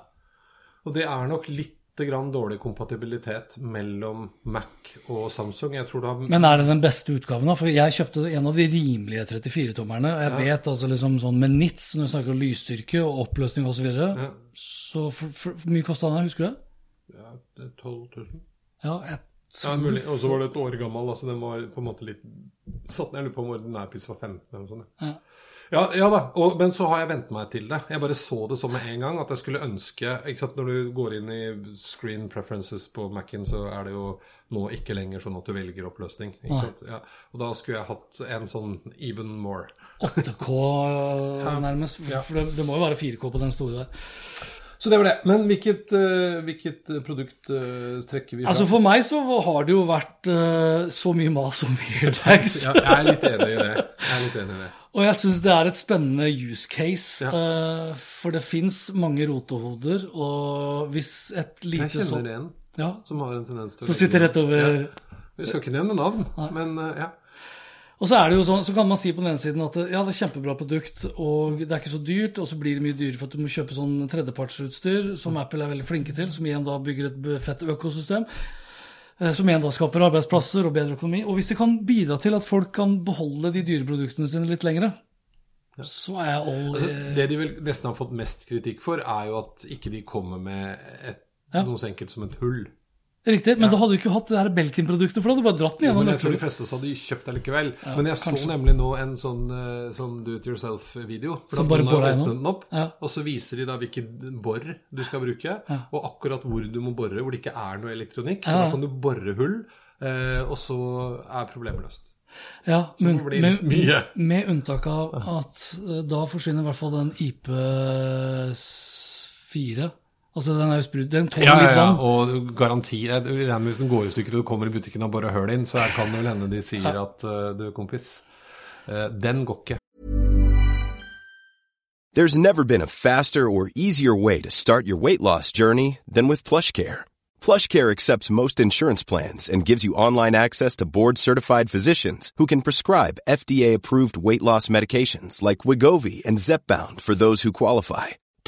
Og det er nok litt grann dårlig kompatibilitet mellom Mac og Samsung. Jeg tror da Men er det den beste utgaven, da? For jeg kjøpte en av de rimelige 34-tommerne. Og jeg vet altså liksom sånn med nits, når vi snakker om lysstyrke og oppløsning osv. Så, videre, Ja. så for, for, for mye kosta den, husker du det? ja, det er 12 000. Ja, et, Ja, mulig. Og så var det et år gammel, altså den var på en måte litt satt ned. Jeg lurer på om ordinærpris var 15 eller noe sånt. Ja. Ja, ja da, og, men så har jeg vent meg til det. Jeg bare så det som med en gang at jeg skulle ønske ikke sant, Når du går inn i screen preferences på Mac-en, så er det jo nå ikke lenger sånn at du velger oppløsning. Ikke sant? Ja, og da skulle jeg hatt en sånn even more. 8K [LAUGHS] nærmest. Ja. For det, det må jo være 4K på den store der. Så det var det. Men hvilket, uh, hvilket produkt uh, trekker vi fra? Altså For meg så har det jo vært uh, så mye mas om [LAUGHS] AirTags. ja, jeg er litt enig i det. Jeg er litt enig i det. Og jeg syns det er et spennende use case. Ja. uh, for det fins mange rotehoder, og hvis et Jeg kjenner sånt en ja, som har en tendens til å Som sitter rett over Ja. Vi skal ikke nevne navn, men uh, ja. Og så er det jo sånn, så kan man si på den ene siden at ja, det er kjempebra produkt, og det er ikke så dyrt, og så blir det mye dyrere for at du må kjøpe sånn tredjepartsutstyr, som Apple er veldig flinke til, som igjen da bygger et fett økosystem. Eh, Som igjen da skaper arbeidsplasser og bedre økonomi. Og hvis det kan bidra til at folk kan beholde de dyre produktene sine litt lengre, så er jeg all Altså, eh, det de vel nesten har fått mest kritikk for, er jo at ikke de kommer med et, Ja. noe så enkelt som et hull. Riktig, men da hadde du ikke hatt det her Belkin-produktet, for da hadde du bare dratt den gjennom. men jeg tror de fleste også hadde kjøpt det likevel. Ja, men jeg kanskje. så nemlig nå en sånn, eh, sånn do it yourself-video. For Som bare gjennom? den opp, Ja. og så viser de da hvilken bor du skal bruke, Ja. og akkurat hvor du må bore, hvor det ikke er noe elektronikk. Så Ja. da kan du bore hull, eh, og så er problemet løst. Ja, men, med, med unntak av at eh, da forsvinner i hvert fall den IP4. Altså den er jo sprut, den tåler Ja, ja, litt ja, og garanti regner med Hvis den går i stykker og du kommer i butikken og bare hører inn, så her kan det vel hende de sier at eh, du, kompis, eh, den går ikke. There's never been a faster or easier way to start your weight loss journey than with PlushCare. PlushCare accepts most insurance plans and gives you online access to board-certified physicians who can prescribe FDA-approved weight loss medications like Wigovi and Zepbound for those who qualify.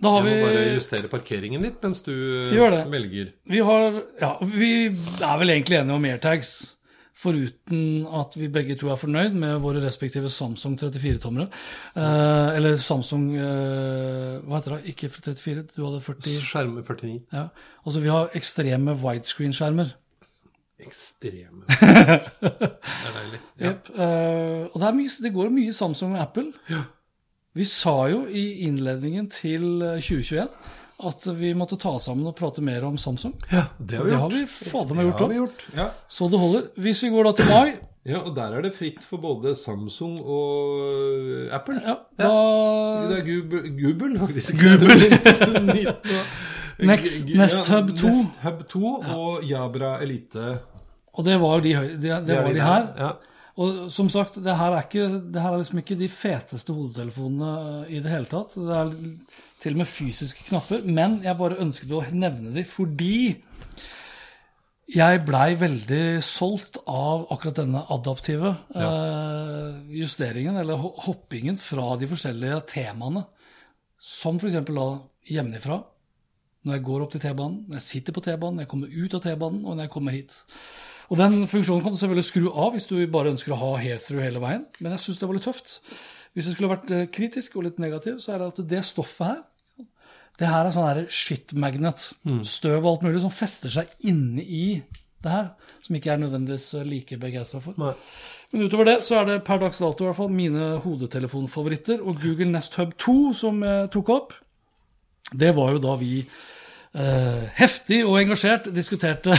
Da har Jeg må bare justere parkeringen litt mens du det. velger. Vi har Ja, vi er vel egentlig enige om airtags. Foruten at vi begge to er fornøyd med våre respektive Samsung 34-tommere. Eh, eller Samsung eh, Hva heter det? Ikke 34, du hadde 40 Skjerm 49. ja. Altså, vi har ekstreme widescreen-skjermer. Ekstreme. [LAUGHS] det er deilig. Ja. Yep. eh, og det, er mye, det går mye Samsung og Apple. Ja. Vi sa jo i innledningen til eh, 2021 at vi måtte ta oss sammen og prate mer om Samsung. ja, det har vi Det gjort. har vi fader meg Det gjort har vi gjort. Ja. Så det holder. Hvis vi går da til mai, ja, og der er det fritt for både Samsung og Apple. ja, da Det er Google, Google faktisk. Google. [LAUGHS] Next- Nest Hub 2. Nest Hub 2 og Jabra Elite. Og det var de, det, det er var de de her. Ja. Og som sagt, det her er, ikke, det her er liksom ikke de feteste hodetelefonene i det hele tatt. Det er til og med fysiske knapper. Men jeg bare ønsket å nevne de fordi jeg blei veldig solgt av akkurat denne adaptive eh, justeringen, eller hoppingen fra de forskjellige temaene. Som f.eks. da hjemmefra. Når jeg går opp til T-banen, når jeg sitter på T-banen, når jeg kommer ut av T-banen, og når jeg kommer hit. Og den funksjonen kan du selvfølgelig skru av hvis du bare ønsker å ha hair-through hele veien, men jeg syns det var litt tøft. Hvis jeg skulle vært eh, kritisk og litt negativ, så er det at det stoffet her det her er sånn her shit-magnet. Støv og alt mulig som fester seg inni i det her. Som ikke er nødvendigvis like begeistra for. Nei. Men utover det så er det per dags dato i hvert fall mine hodetelefonfavoritter. Og Google Nest Hub 2 som jeg tok opp, det var jo da vi eh, heftig og engasjert diskuterte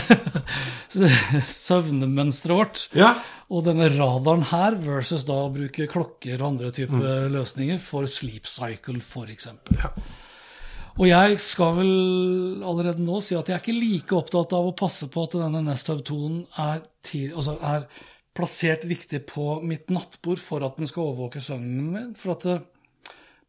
[LAUGHS] søvnmønsteret vårt. Ja. Og denne radaren her versus da å bruke klokker og andre typer løsninger for sleep cycle, f.eks. Ja. Og jeg skal vel allerede nå si at jeg er ikke like opptatt av å passe på at denne Nest Hub 2-en er, altså er plassert riktig på mitt nattbord for at den skal overvåke søvnen min. For at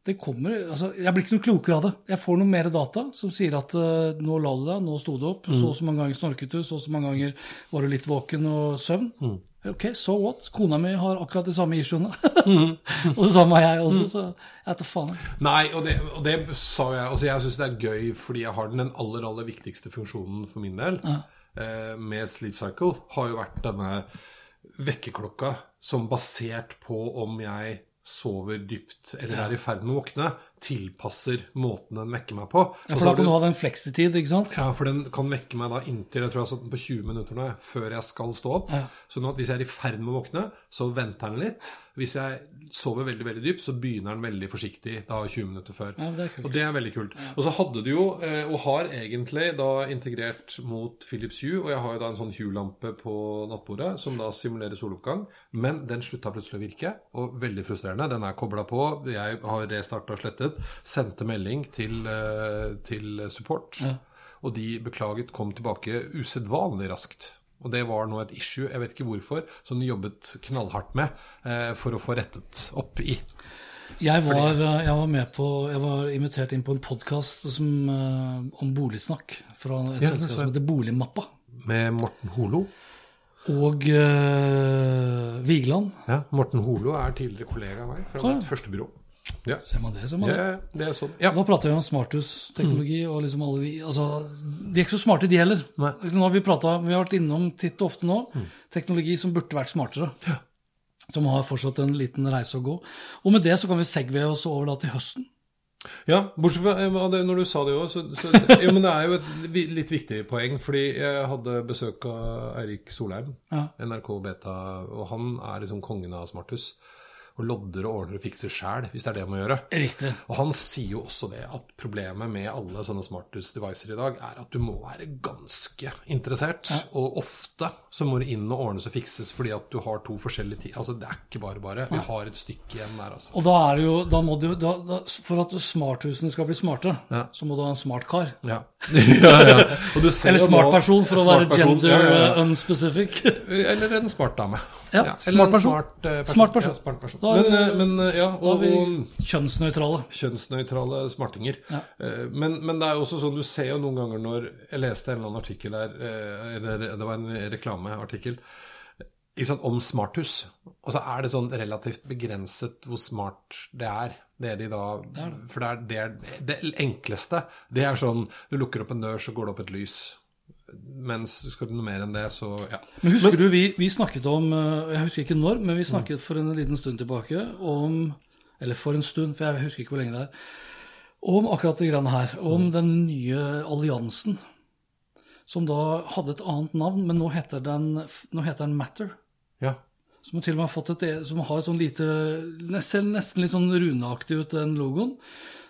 det, kommer altså Jeg blir ikke noe klokere av det. Jeg får noe mer data som sier at uh, nå la du deg, nå sto du opp, så og så mange ganger snorket du, så og så mange ganger var du litt våken og søvn. Ok, so what? Kona mi har akkurat de samme issuene. [LAUGHS] og det samme har jeg også, så jeg vet da faen. Nei, og det, og det sa jeg altså Jeg syns det er gøy fordi jeg har den, den aller aller viktigste funksjonen for min del eh, med Sleep Cycle, har jo vært denne vekkerklokka som basert på om jeg sover dypt eller er i ferd med å våkne, tilpasser måten den vekker meg på. Ja, for da kan du- ha den fleksitid, ikke sant? ja, for den kan vekke meg da inntil jeg tror jeg har satt den på 20 minutter nå, før jeg skal stå opp. Ja. Sånn at hvis jeg er i ferd med å våkne, så venter den litt. Hvis jeg sover veldig veldig dypt, så begynner den veldig forsiktig da 20 minutter før. Ja, det. Og det er veldig kult. Og så hadde du jo, eh, og har egentlig da integrert mot Philips Hue, og jeg har jo da en sånn Hue-lampe på nattbordet som da simulerer soloppgang, men den slutta plutselig å virke, og veldig frustrerende. Den er kobla på, jeg har restarta og slettet, sendte melding til, eh, til support, og de beklaget kom tilbake usedvanlig raskt. Og det var nå et issue, jeg vet ikke hvorfor, som de jobbet knallhardt med eh, for å få rettet opp i. Jeg var, Fordi... jeg var med på Jeg var invitert inn på en podkast om boligsnakk fra et Ja, selskap som heter Boligmappa. Med Morten Holo. Og uh, Vigeland. Ja, Morten Holo er tidligere kollega av meg fra ah, ja. mitt første byrå. Ja. Ser man det, ser man Det, det. det er sånn. Ja. Da prater vi om smarthusteknologi og liksom alle de altså, De er ikke så smarte, de heller. Har vi, pratet, vi har vært innom titt og ofte nå teknologi som burde vært smartere. Som har fortsatt en liten reise å gå. Og med det så kan vi segve oss over da til høsten. ja, bortsett fra eh, når du sa det òg, så, så Jo, men det er jo et litt viktig poeng, fordi jeg hadde besøk av Eirik Solheim, Ja. NRK Beta, og han er liksom kongen av smarthus. Og lodder og ordner og fikser sjæl, hvis det er det man må gjøre. Riktig. Og han sier jo også det at problemet med alle sånne smarthus-devicer i dag, er at du må være ganske interessert. Og ofte så må du inn og ordnes og fikses fordi at du har to forskjellige tider. Altså det er ikke bare bare. Vi har et stykke igjen der, altså. Og da er det jo da må du, da, da, For at smarthusene skal bli smarte, Ja. så må du ha en smart kar. Ja. [LAUGHS] ja, ja. Og du ser Eller smart person, for å være gender ja, ja, unspecific. Eller en smart dame. Ja, eller smart en person. Smart, eh, person. Smart person. Da er Men, vi- eh, men eh, ja, og, og kjønnsnøytrale. kjønnsnøytrale smartinger. Ja. Eh, Men, men det er jo også sånn, du ser jo noen ganger når Jeg leste en eller annen artikkel her, eller det var en reklameartikkel ikke sant, om smarthus. Og så er det sånn relativt begrenset hvor smart det er. Det de da, For det er det, er, det enkleste. Det er sånn Du lukker opp en dør, så går det opp et lys. Mens skal du noe mer enn det, så ja. Men husker du, vi, vi snakket om eh, Jeg husker ikke når, men vi snakket for en liten stund tilbake om Eller for en stund, for jeg husker ikke hvor lenge det er. Om akkurat det greiene her. Om den nye alliansen. Som da hadde et annet navn, men nå heter den, nå heter den Matter. ja. Som til og med har fått et, e- som har et sånn lite Ser nesten litt sånn runeaktig ut, den logoen.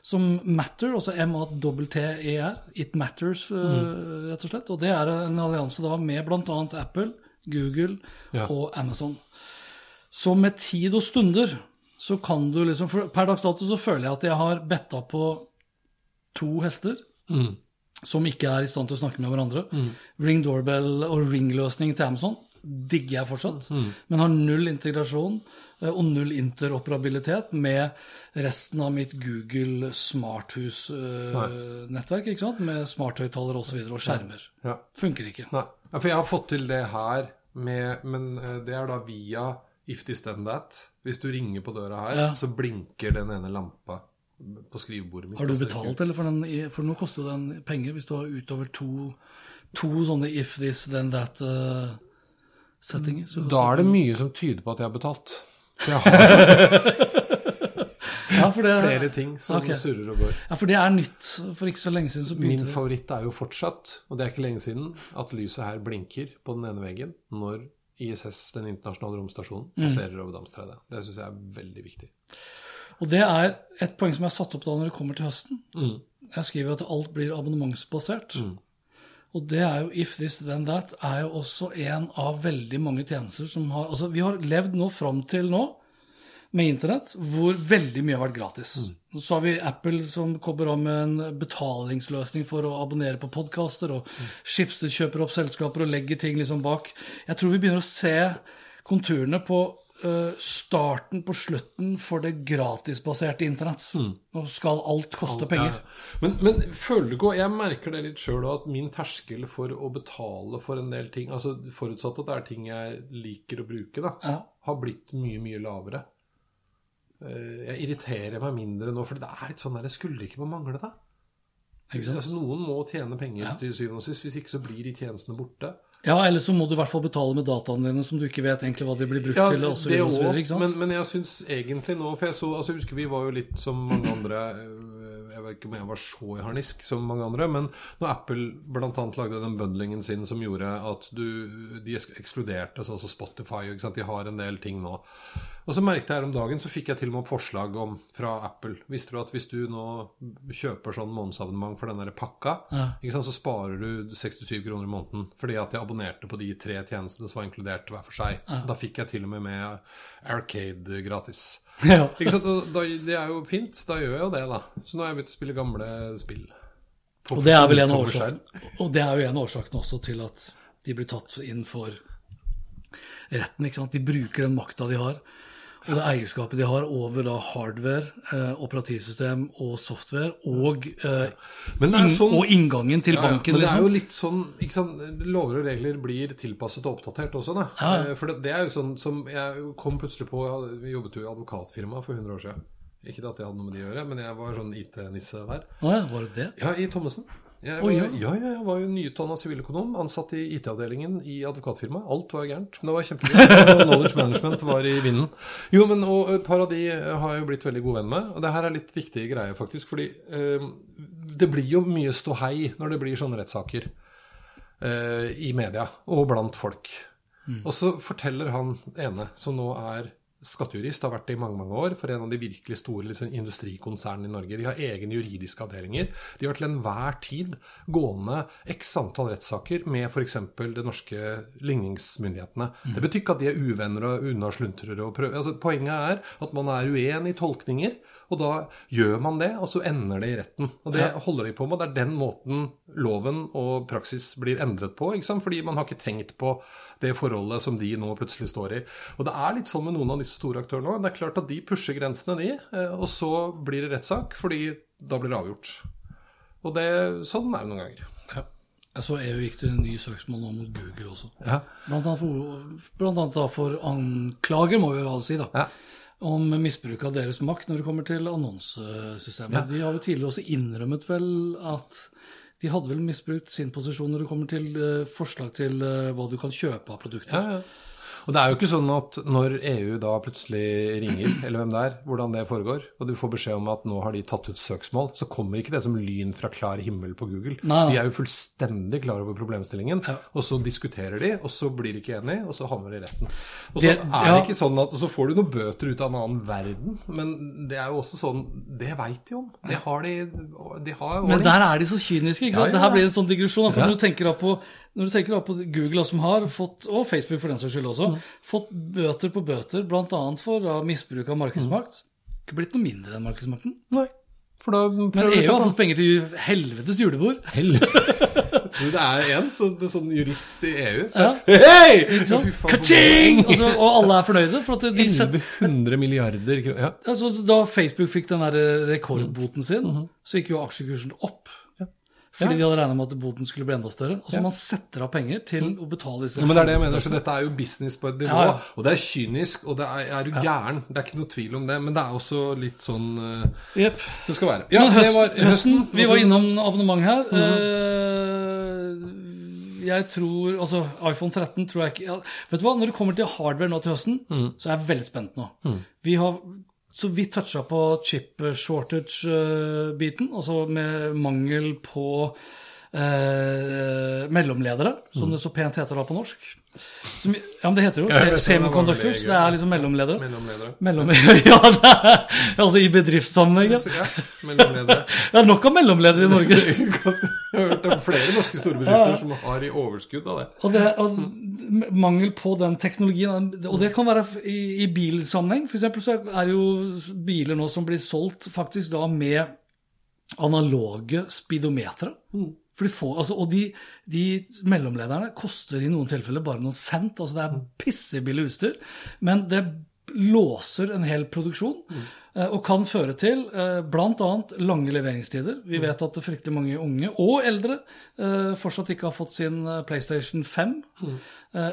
Som Matter, altså M-A-T-T-E-R. It Matters, mm. rett og slett. Og det er en allianse da med bl.a. Apple, Google Ja. og Amazon. Så med tid og stunder så kan du liksom for Per dags dato så føler jeg at jeg har betta på to hester. Som ikke er i stand til å snakke med hverandre. Ring doorbell og ring-løsning til Amazon digger jeg fortsatt, men har null integrasjon eh, og null interoperabilitet med resten av mitt Google smarthus-nettverk, ikke sant? med smarthøyttalere osv. Og, så videre, og skjermer. ja. Funker ikke. Nei. Ja, for jeg har fått til det her, med, men eh, det er da via If This Then That. Hvis du ringer på døra her, Ja. så blinker den ene lampa på skrivebordet mitt. Har du Altså, betalt, eller for, den, for nå koster jo den penger hvis du har utover to, to sånne if this, then that-settinger. Da er det mye som tyder på at jeg har betalt. For jeg har [LAUGHS] ja, for det, flere ting som okay. surrer og går. Ja, for det er nytt. For ikke så lenge siden så Min favoritt er jo fortsatt, og det er ikke lenge siden, at lyset her blinker på den ene veggen når ISS, den internasjonale romstasjonen, Mm. over Damstredet. Det syns jeg er veldig viktig. Og det er et poeng som jeg har satt opp da når det kommer til høsten. Mm. Jeg skriver at alt blir abonnementsbasert. Og det er jo If This Then That er jo også en av veldig mange tjenester som har Altså, vi har levd nå fram til nå med internett hvor veldig mye har vært gratis. Mm. Så har vi Apple som kommer om med en betalingsløsning for å abonnere på podkaster, og Mm. Schibsted kjøper opp selskaper og legger ting liksom bak. Jeg tror vi begynner å se konturene på starten på slutten for det gratisbaserte internett. Nå skal alt koste penger. Mm. Ja. Men, men føler du ikke og Jeg merker det litt sjøl at min terskel for å betale for en del ting, altså forutsatt at det er ting jeg liker å bruke, da, Ja. har blitt mye, mye lavere. Eh, Jeg irriterer meg mindre nå, for det er litt sånn der Det skulle ikke bare mangle, sant? Altså, noen må tjene penger Ja. til syvende og sist, hvis ikke så blir de tjenestene borte. Ja, eller så må du i hvert fall betale med dataene dine som du ikke vet egentlig hva de blir brukt Ja, til. Og så videre, og så videre, men, men jeg syns egentlig nå For jeg så, altså jeg husker vi var jo litt som mange andre øh, [CLEARS THROAT] Jeg vet ikke om jeg var så i harnisk som mange andre, men når Apple bl.a. lagde den bundlingen sin som gjorde at du De ekskluderte altså Spotify, ikke sant? de har en del ting nå. Og så merket jeg her om dagen, så fikk jeg til og med opp forslag om fra Apple. Visste du at hvis du nå kjøper sånn månedsabonnement for den der pakka, Ja. sant, så sparer du 67 kroner i måneden fordi at jeg abonnerte på de tre tjenestene som var inkludert hver for seg. Da fikk jeg til og med med Arcade gratis. [LAUGHS] Ja. Ikke sant? Og da, det er jo fint. Da gjør jeg jo det, da. Så nå har jeg begynt å spille gamle spill. Og det er vel en årsak, og det er jo en årsak også til at de blir tatt inn for retten. ikke sant? De bruker den makta de har, og det eierskapet de har over da hardware, eh, operativsystem og software, og, eh, sånn- og inngangen til Ja, ja, banken. men det er liksom. jo litt sånn ikke sant? Lover og regler blir tilpasset og oppdatert også, da. Ja. Eh, For det, det er jo sånn som Jeg kom plutselig på Vi jobbet jo i advokatfirma for 100 år siden. Ikke at det hadde noe med det å gjøre, men jeg var sånn IT-nisse der. Å ja, var det det? Ja, i Thommessen. Jeg var, oh, ja. ja. Ja, jeg var jo nyutdanna siviløkonom, ansatt i IT-avdelingen i advokatfirmaet. Alt var jo gærent, men det var kjempegøy. [LAUGHS] Knowledge management var i vinden. Jo, men og et par av de har jeg jo blitt veldig god venn med. Og det her er litt viktige greier, faktisk. Fordi eh, det blir jo mye ståhei når det blir sånne rettssaker eh, i media og blant folk. Og så forteller han ene, som nå er skattejurist, har vært det i mange mange år, for en av de virkelig store liksom, industrikonsernene i Norge. De har egne juridiske avdelinger. De har til enhver tid gående x antall rettssaker med f.eks. de norske ligningsmyndighetene. Det betyr ikke at de er uvenner og unnasluntrer og prøver altså, Poenget er at man er uenig i tolkninger, og da gjør man det, og så ender det i retten. Og det holder de på med. Det er den måten loven og praksis blir endret på, fordi man har ikke tenkt på det forholdet som de nå plutselig står i. Og det er litt sånn med noen av disse store aktørene òg. Det er klart at de pusher grensene, de, eh, og så blir det rettssak, fordi da blir det avgjort. Og det, sånn er det noen ganger. Ja. Så EU gikk til en ny søksmål nå mot Google også. Ja. Blant annet for, blant annet for anklager, må vi vel si, da. Ja. Om misbruk av deres makt når det kommer til annonsesystemet. Ja. De har jo tidligere også innrømmet vel at De hadde vel misbrukt sin posisjon når det kommer til eh, forslag til eh, hva du kan kjøpe av produkter. Ja, ja. Og det er jo ikke sånn at når EU da plutselig ringer, eller hvem det er, hvordan det foregår, og du får beskjed om at nå har de tatt ut søksmål, så kommer ikke det som lyn fra klar himmel på Google. Nei, nei. De er jo fullstendig klar over problemstillingen, Ja. og så diskuterer de, og så blir de ikke enige, og så havner de i retten. Og så Det- er det ikke sånn at, og så får du noen bøter ut av en annen verden, men det er jo også sånn, det veit de om. Det har de, de har jo Men der er de så kyniske. ikke sant? Ja, ja, Det her blir en sånn digresjon. For når du tenker da på når du tenker på Google, som har fått, og Facebook for den saks skyld også, Mm. fått bøter på bøter, bl.a. for da, misbruk av markedsmakt. Ikke blitt noe mindre enn markedsmakten. Nei, for da Men EU har fått penger til helvetes julebord. Hel [LAUGHS] Jeg tror det er en sånn, sånn jurist i EU som Ja. Hei! Og, så, og alle er fornøyde. For at de setter, 1100 milliarder kroner. Ja. altså, da Facebook fikk den der rekordboten sin, Mhm. så gikk jo aksjekursen opp. Fordi de hadde regna med at boten skulle bli enda større. Og så man setter av penger til å betale disse Ja, men det er det jeg mener, så dette er jo business på et nivå. Ja, ja. Og det er kynisk, og det er, er jo gæren. Det er ikke noe tvil om det. Men det er også litt sånn uh, yep. Det skal være. Ja, Men høsten, det var høsten, vi var innom abonnement her. Eh, jeg tror Altså, iPhone 13 tror jeg ikke ja, Vet du hva, når det kommer til hardware nå til høsten, så er jeg veldig spent nå. Vi har så vi toucha på chip shortage-biten, altså med mangel på eh, mellomledere, som det så pent heter da på norsk. Som, ja, men det heter jo Ja, semiconductors. Det er liksom mellomledere. Mellomledere. Mellom, [LAUGHS] ja, det er, altså i bedriftssammenheng. ja. Så, Ja. Det [LAUGHS] nok av mellomledere i Norge. [LAUGHS] Jeg har hørt om flere norske store bedrifter som har i overskudd av det. Og, det, og mangel på den teknologien. Og det kan være i, i bilsammenheng. Eksempel så er det jo biler nå som blir solgt faktisk da med analoge speedometere. For de får, altså, og de, de mellomlederne koster i noen tilfeller bare noen cent. altså Det er pissebillig utstyr, men det låser en hel produksjon. eh, Og kan føre til eh, bl.a. lange leveringstider. Vi vet at fryktelig mange unge og eldre eh, fortsatt ikke har fått sin PlayStation 5, Mm.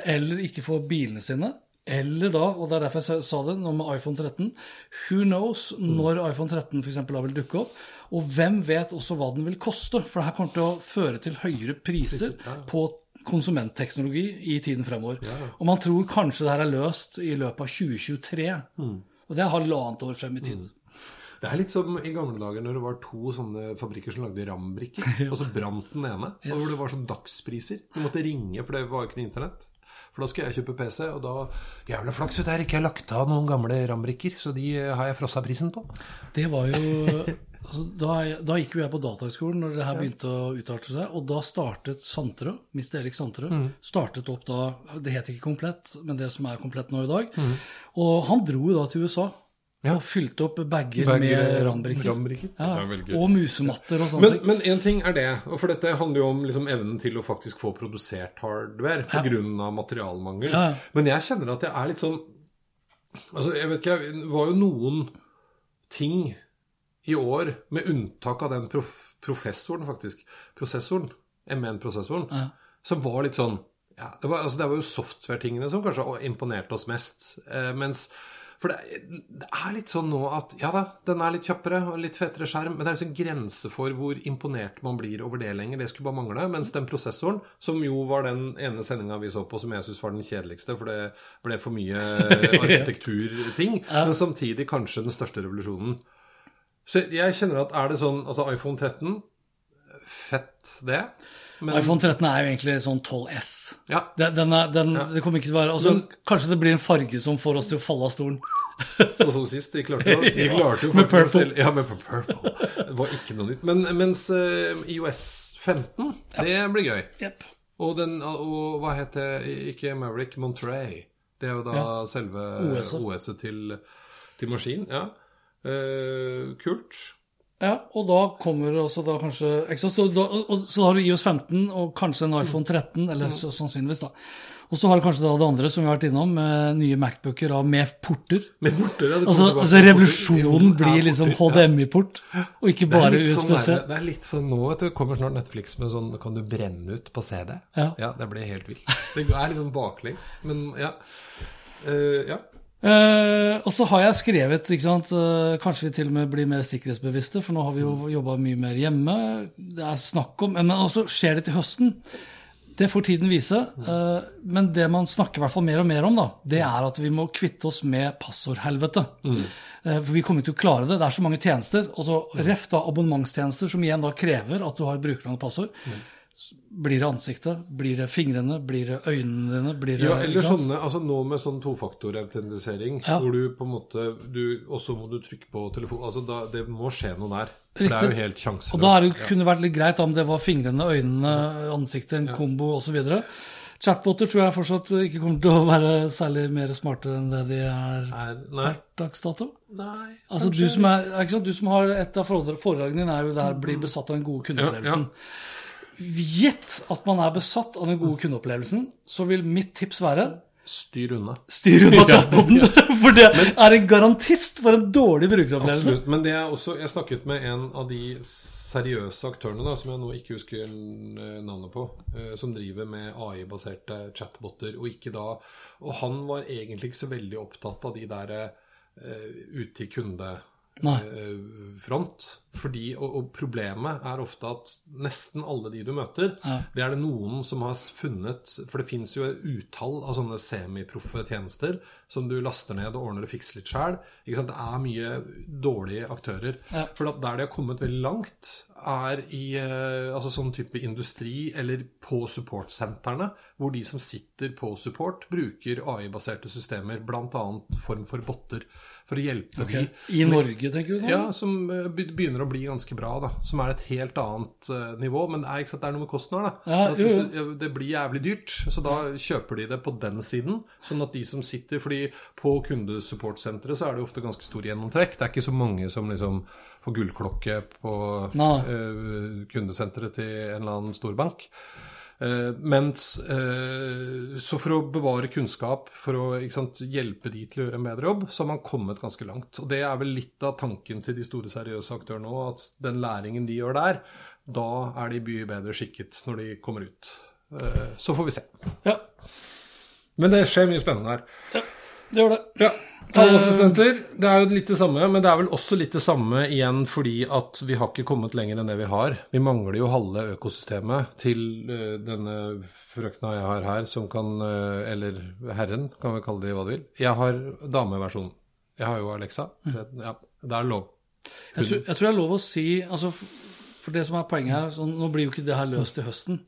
eller ikke får bilene sine. Eller da, og det er derfor jeg sa det, nå med iPhone 13 Who knows når iPhone 13 f.eks. vil dukke opp? Og hvem vet også hva den vil koste? For det her kommer til å føre til høyere priser på konsumentteknologi i tiden fremover. Og man tror kanskje det her er løst i løpet av 2023. Og det er halvannet år frem i tid. Det er litt som i gamle dager når det var to sånne fabrikker som lagde RAM-brikker, [LAUGHS] og så brant den ene. Og hvor det var sånn dagspriser. Du måtte ringe, for det var jo ikke noe internett. For da skulle jeg kjøpe PC, og da Jævla flaks at jeg ikke har lagt av noen gamle RAM-brikker, så de eh, har jeg frossa prisen på. Det var jo altså, da, da gikk jo jeg på datahøgskolen når det her begynte å utarte seg, og da startet Santerød, Mr. Erik Santerød, startet opp da Det het ikke Komplett, men det som er Komplett nå i dag. Og han dro jo da til USA Ja. og fylte opp bager, Bager, med rambrikker. rambrikker. Ja, og musematter og sånne Men, ting. men en ting er det, og for dette handler jo om liksom evnen til å faktisk få produsert hardware Ja. pga. av materialmangel. Ja, ja. Men jeg kjenner at jeg er litt sånn Altså, jeg vet ikke, det var jo noen ting i år, med unntak av den prof professoren, faktisk, prosessoren, M1-prosessoren, Ja. som var litt sånn ja, det, var, altså, det var jo software-tingene som kanskje imponerte oss mest. Eh, mens For det, det er litt sånn nå at ja da, den er litt kjappere og litt fetere skjerm, men det er liksom grense for hvor imponert man blir over det lenger. Det skulle bare mangle. Mens den prosessoren, som jo var den ene sendinga vi så på som jeg syns var den kjedeligste, for det ble for mye [LAUGHS] arkitekturting, men samtidig kanskje den største revolusjonen. Så jeg kjenner at er det sånn Altså iPhone 13, fett det. Men iPhone 13 er jo egentlig sånn 12S. ja, Det, den er, den, Ja. det kommer ikke til å være altså, Men- Kanskje det blir en farge som får oss til å falle av stolen. [LAUGHS] Sånn som sist. De klarte jo, [LAUGHS] de klarte jo faktisk å selge- Ja, med purple. Det var ikke noe nytt. Men mens eh, iOS 15, det blir gøy. Yep. Og, den, og hva heter Ikke Maverick, Monterey. Det er jo da Ja. selve OS-et. OS-et til, til maskin. Ja. Uh, kult. Ja, og da kommer det også da kanskje sant, så, da, og, så da har du iOS 15 og kanskje en iPhone 13, eller så, sannsynligvis, da. Og så har du kanskje da det andre som vi har vært innom, med nye Macbooker med porter. Med porter, det Altså, altså revolusjonen blir liksom. HDMI-port, og ikke bare litt sånn det er litt sånn nå, vet du. Kommer snart Netflix med sånn Kan du brenne ut på CD? Ja. ja det blir helt vilt. Det er litt sånn baklengs, men ja. Uh, ja. Eh, og så har jeg skrevet, ikke sant, Uh, kanskje vi til og med blir mer sikkerhetsbevisste, for nå har vi jo jobba mye mer hjemme. Det er snakk om Men også skjer det til høsten. Det får tiden vise. Uh, men det man snakker i hvert fall mer og mer om, da, det er at vi må kvitte oss med passordhelvete. Eh, for vi kommer ikke til å klare det. Det er så mange tjenester. Og så ref da abonnementstjenester som igjen da krever at du har brukernavn og passord. Blir det ansiktet? Blir det fingrene? Blir det øynene dine? Blir det, Ja, eller sånne, altså nå med sånn tofaktorautentisering, Ja. hvor du på en måte Og så må du trykke på telefon altså da, Det må skje noe der. For det er Riktig. jo helt sjanseløst. Og da det, kunne det vært litt greit om det var fingrene, øynene, ansiktet, en kombo osv. Chatboter tror jeg fortsatt ikke kommer til å være særlig mer smarte enn det de er per dags dato. nei Altså, du som, er, du som har et av foredrag- foredragene dine, er jo der bli besatt av den gode kundeopplevelsen. Gitt at man er besatt av den gode kundeopplevelsen, så vil mitt tips være Styr unna. styr unna [LAUGHS] chatboten. [LAUGHS] For det er en garantist for en dårlig brukeropplevelse. Absolutt. Men det er også Jeg snakket med en av de seriøse aktørene, da, som jeg nå ikke husker eh, navnet på, eh, som driver med AI-baserte chatboter, og ikke da Og han var egentlig ikke så veldig opptatt av de der uh, ut til kunde eh, front. Fordi, og, og problemet er ofte at nesten alle de du møter, Ja. det er det noen som har funnet For det fins jo et utall av sånne semiproffe tjenester som du laster ned og ordner og fikser litt sjæl. Det er mye dårlige aktører. Ja. For der de har kommet veldig langt, er i eh, altså sånn type industri eller på supportsentrene, hvor de som sitter på support, bruker AI-baserte systemer, bl.a. form for botter, for å hjelpe okay. de I Norge, tenker du Da? ja, som eh, begynner å bli ganske bra, da. Som er et helt annet uh, nivå. Men det er, ikke sant, det er noe med kosten her, da. Ja, jo, jo. Det blir jævlig dyrt, så da kjøper de det på den siden. Sånn at de som sitter Fordi på kundesupportsenteret så er det jo ofte ganske stor gjennomtrekk. Det er ikke så mange som liksom får gullklokke på eh, kundesenteret til en eller annen storbank. Eh, mens eh, Så for å bevare kunnskap, for å sant, hjelpe de til å gjøre en bedre jobb, så har man kommet ganske langt. Og det er vel litt av tanken til de store seriøse aktørene òg, at den læringen de gjør der, da er de mye bedre skikket når de kommer ut. Eh, så får vi se. Ja, Men det skjer mye spennende her. Det gjør det. Ja. Tallassistenter, det er jo litt det samme, men det er vel også litt det samme igjen fordi at vi har ikke kommet lenger enn det vi har. Vi mangler jo halve økosystemet til eh, denne frøkna jeg har her, som kan eh, Eller herren, kan vi kalle det hva du vil. Jeg har dameversjonen. Jeg har jo Alexa. Ja, det er lov. Jeg tror, jeg tror det er lov å si altså, For det som er poenget her så Nå blir jo ikke det her løst til høsten.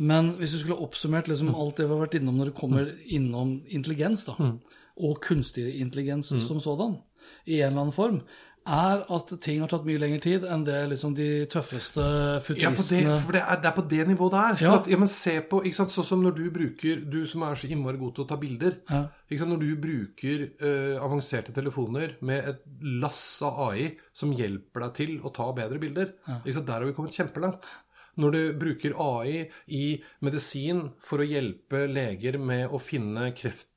Men hvis du skulle oppsummert liksom alt det vi har vært innom når det kommer innom intelligens, da, og kunstig intelligens som sådan, i en eller annen form, er at ting har tatt mye lengre tid enn det liksom de tøffeste futuristene Ja, det, for det er, det er på det nivået det er. Ja. at, ja, men se på, ikke sant, Sånn som når du bruker Du som er så innmari god til å ta bilder. Ja. Ikke sant, Når du bruker uh, avanserte telefoner med et lass av AI som hjelper deg til å ta bedre bilder, ikke sant, der har vi kommet kjempelangt. Når du bruker AI i medisin for å hjelpe leger med å finne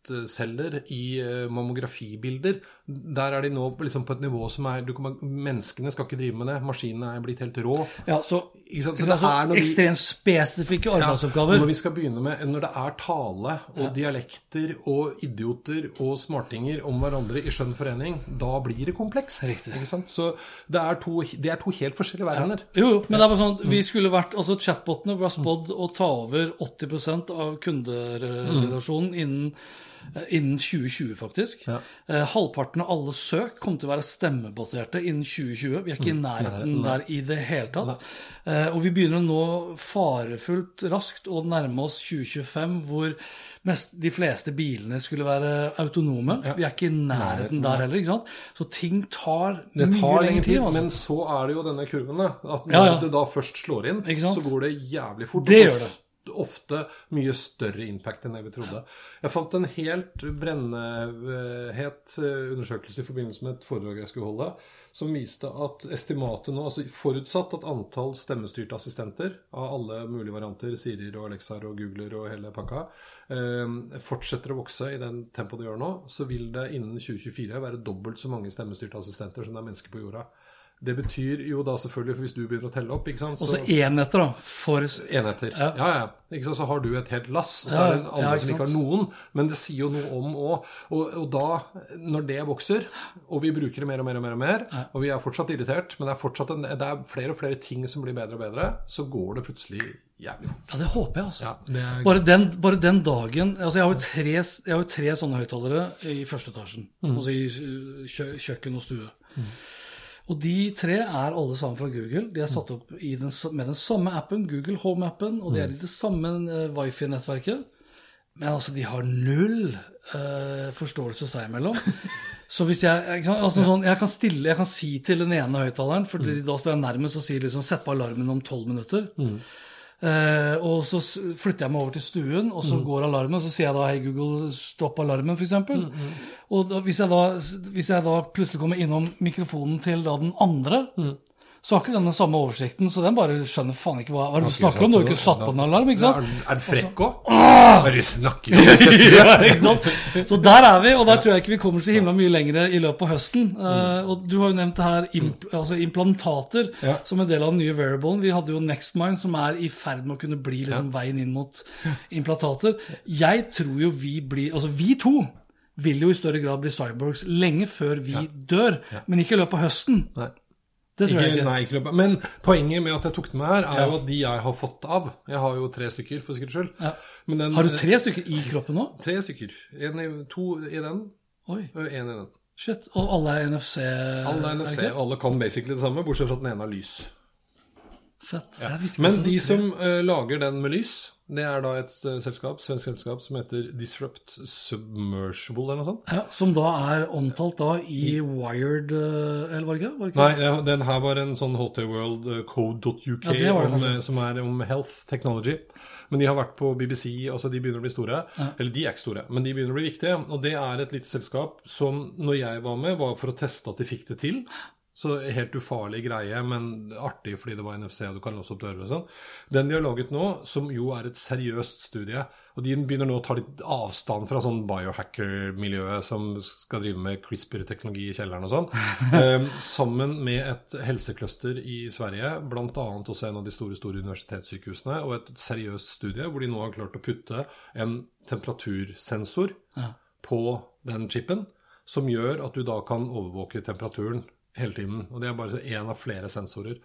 kreftceller i eh, mammografibilder, der er de nå liksom på et nivå som er du kan, Menneskene skal ikke drive med det. Maskinene er blitt helt rå. Ja, så? Så det er når vi- ekstremt spesifikke Ja, arbeidsoppgaver. Når vi skal begynne med Når det er tale og dialekter og idioter og smartinger om hverandre i skjønn forening, da blir det komplekst. Riktig. Ikke sant? Så det er, to, det er to helt forskjellige verdener. Jo, jo, men det er bare sånn vi skulle vært, altså Chatbotene ble spådd å ta over 80 av kunderelasjonen innen, eh, innen 2020, faktisk. Ja. Eh, halvparten av alle søk kommer til å være stemmebaserte innen 2020. Vi er ikke i nærheten der i det hele tatt. Eh, og vi begynner nå farefullt raskt å nærme oss 2025, hvor mest, de fleste bilene skulle være autonome. Vi er ikke i nærheten der heller. ikke sant? Så ting tar mye tar lengre tid, altså. men så er det jo denne kurven. da. At når Ja, ja. det da først slår inn, så går det jævlig fort. Det gjør det. Ofte mye større impact enn jeg vi trodde. Jeg fant en helt brennhet eh, undersøkelse i forbindelse med et foredrag jeg skulle holde, som viste at estimatet nå, altså forutsatt at antall stemmestyrte assistenter av alle mulige varianter, Sirier og Alexaer og Googler og hele pakka, eh, fortsetter å vokse i den tempoet det gjør nå, så vil det innen 2024 være dobbelt så mange stemmestyrte assistenter som det er mennesker på jorda. Det betyr jo da selvfølgelig, for hvis du begynner å telle opp ikke sant, Så, Også enheter, da. For Enheter. Ja. Ja, ja. Ikke sant? Så har du et helt lass, og så er det andre ja, ikke som ikke har noen. Men det sier jo noe om òg. Og, og da, når det vokser, og vi bruker det mer og mer og mer, og mer og vi er fortsatt irritert, men det er fortsatt en, det er flere og flere ting som blir bedre og bedre, så går det plutselig jævlig fort. Ja, det håper jeg, altså. Ja, er Bare den, bare den dagen altså Jeg har jo tre, jeg har jo tre sånne høyttalere i første etasjen. Mm. Altså i kjøkken og stue. Og de tre er alle sammen fra Google. De er satt opp i den, med den samme appen, Google Home-appen, og de er i det samme eh, wifi-nettverket. Men altså, de har null uh, forståelse seg imellom. Så hvis jeg altså, sånn, jeg, kan stille, jeg kan si til den ene høyttaleren, for da står jeg nærmest og sier liksom, sett på alarmen om tolv minutter. Eh, og så flytter jeg meg over til stuen, og så går alarmen. Så sier jeg da 'Hei, Google, stopp alarmen', f.eks. eksempel Og da, hvis, jeg da, hvis jeg da plutselig kommer innom mikrofonen til da den andre, så har ikke den den samme oversikten, så den bare skjønner faen ikke hva, hva er det du snakker om. Du har ikke satt på en alarm, ikke sant? Er, er den frekk òg? Du snakker om? [LAUGHS] Ja, ikke sant? Så der er vi, og der tror jeg ikke vi kommer så himla mye lenger i løpet av høsten. Uh, og du har jo nevnt det her impl altså implantater Ja. som en del av den nye variablen. Vi hadde jo Nextmind som er i ferd med å kunne bli liksom, veien inn mot implantater. Jeg tror jo vi blir Altså vi to vil jo i større grad bli cyborgs lenge før vi dør, men ikke i løpet av høsten. Nei. Det tror jeg Ikke, nei, ikke løpet. Men poenget med at jeg tok den med her, er jo at de jeg har fått av Jeg har jo tre stykker, for sikkerhets skyld. Ja. Men den- Har du tre stykker i kroppen nå? Tre stykker. En i, to i den, Oi, og en i den. shit. Og alle er NFC? Alle er NFC, er og alle kan basically det samme, bortsett fra at den ene har lys. Fett. Ikke Men de som uh, lager den med lys, det er da et eh, selskap, svensk selskap som heter Disrupt Submersible eller noe sånt. Ja, som da er omtalt da i Wired eh, Eller var det ikke? Var det ikke? Nei, den her var en sånn Ja, det om, kanskje. eh, som er om health technology. Men de har vært på BBC, altså de begynner å bli store. Eller de er ikke store, men de begynner å bli viktige. Og det er et lite selskap som, når jeg var med, var for å teste at de fikk det til. Så helt ufarlig greie, men artig fordi det var NFC og du kan låse opp dører og sånn. Den de har laget nå, som jo er et seriøst studie, og de begynner nå å ta litt avstand fra sånn biohacker-miljøet som skal drive med CRISPR-teknologi i kjelleren og sånn, [LAUGHS] eh, sammen med et helsecluster i Sverige, bl.a. også en av de store store universitetssykehusene, og et seriøst studie hvor de nå har klart å putte en temperatursensor på den chipen, som gjør at du da kan overvåke temperaturen hele tiden. Og det er bare én av flere sensorer.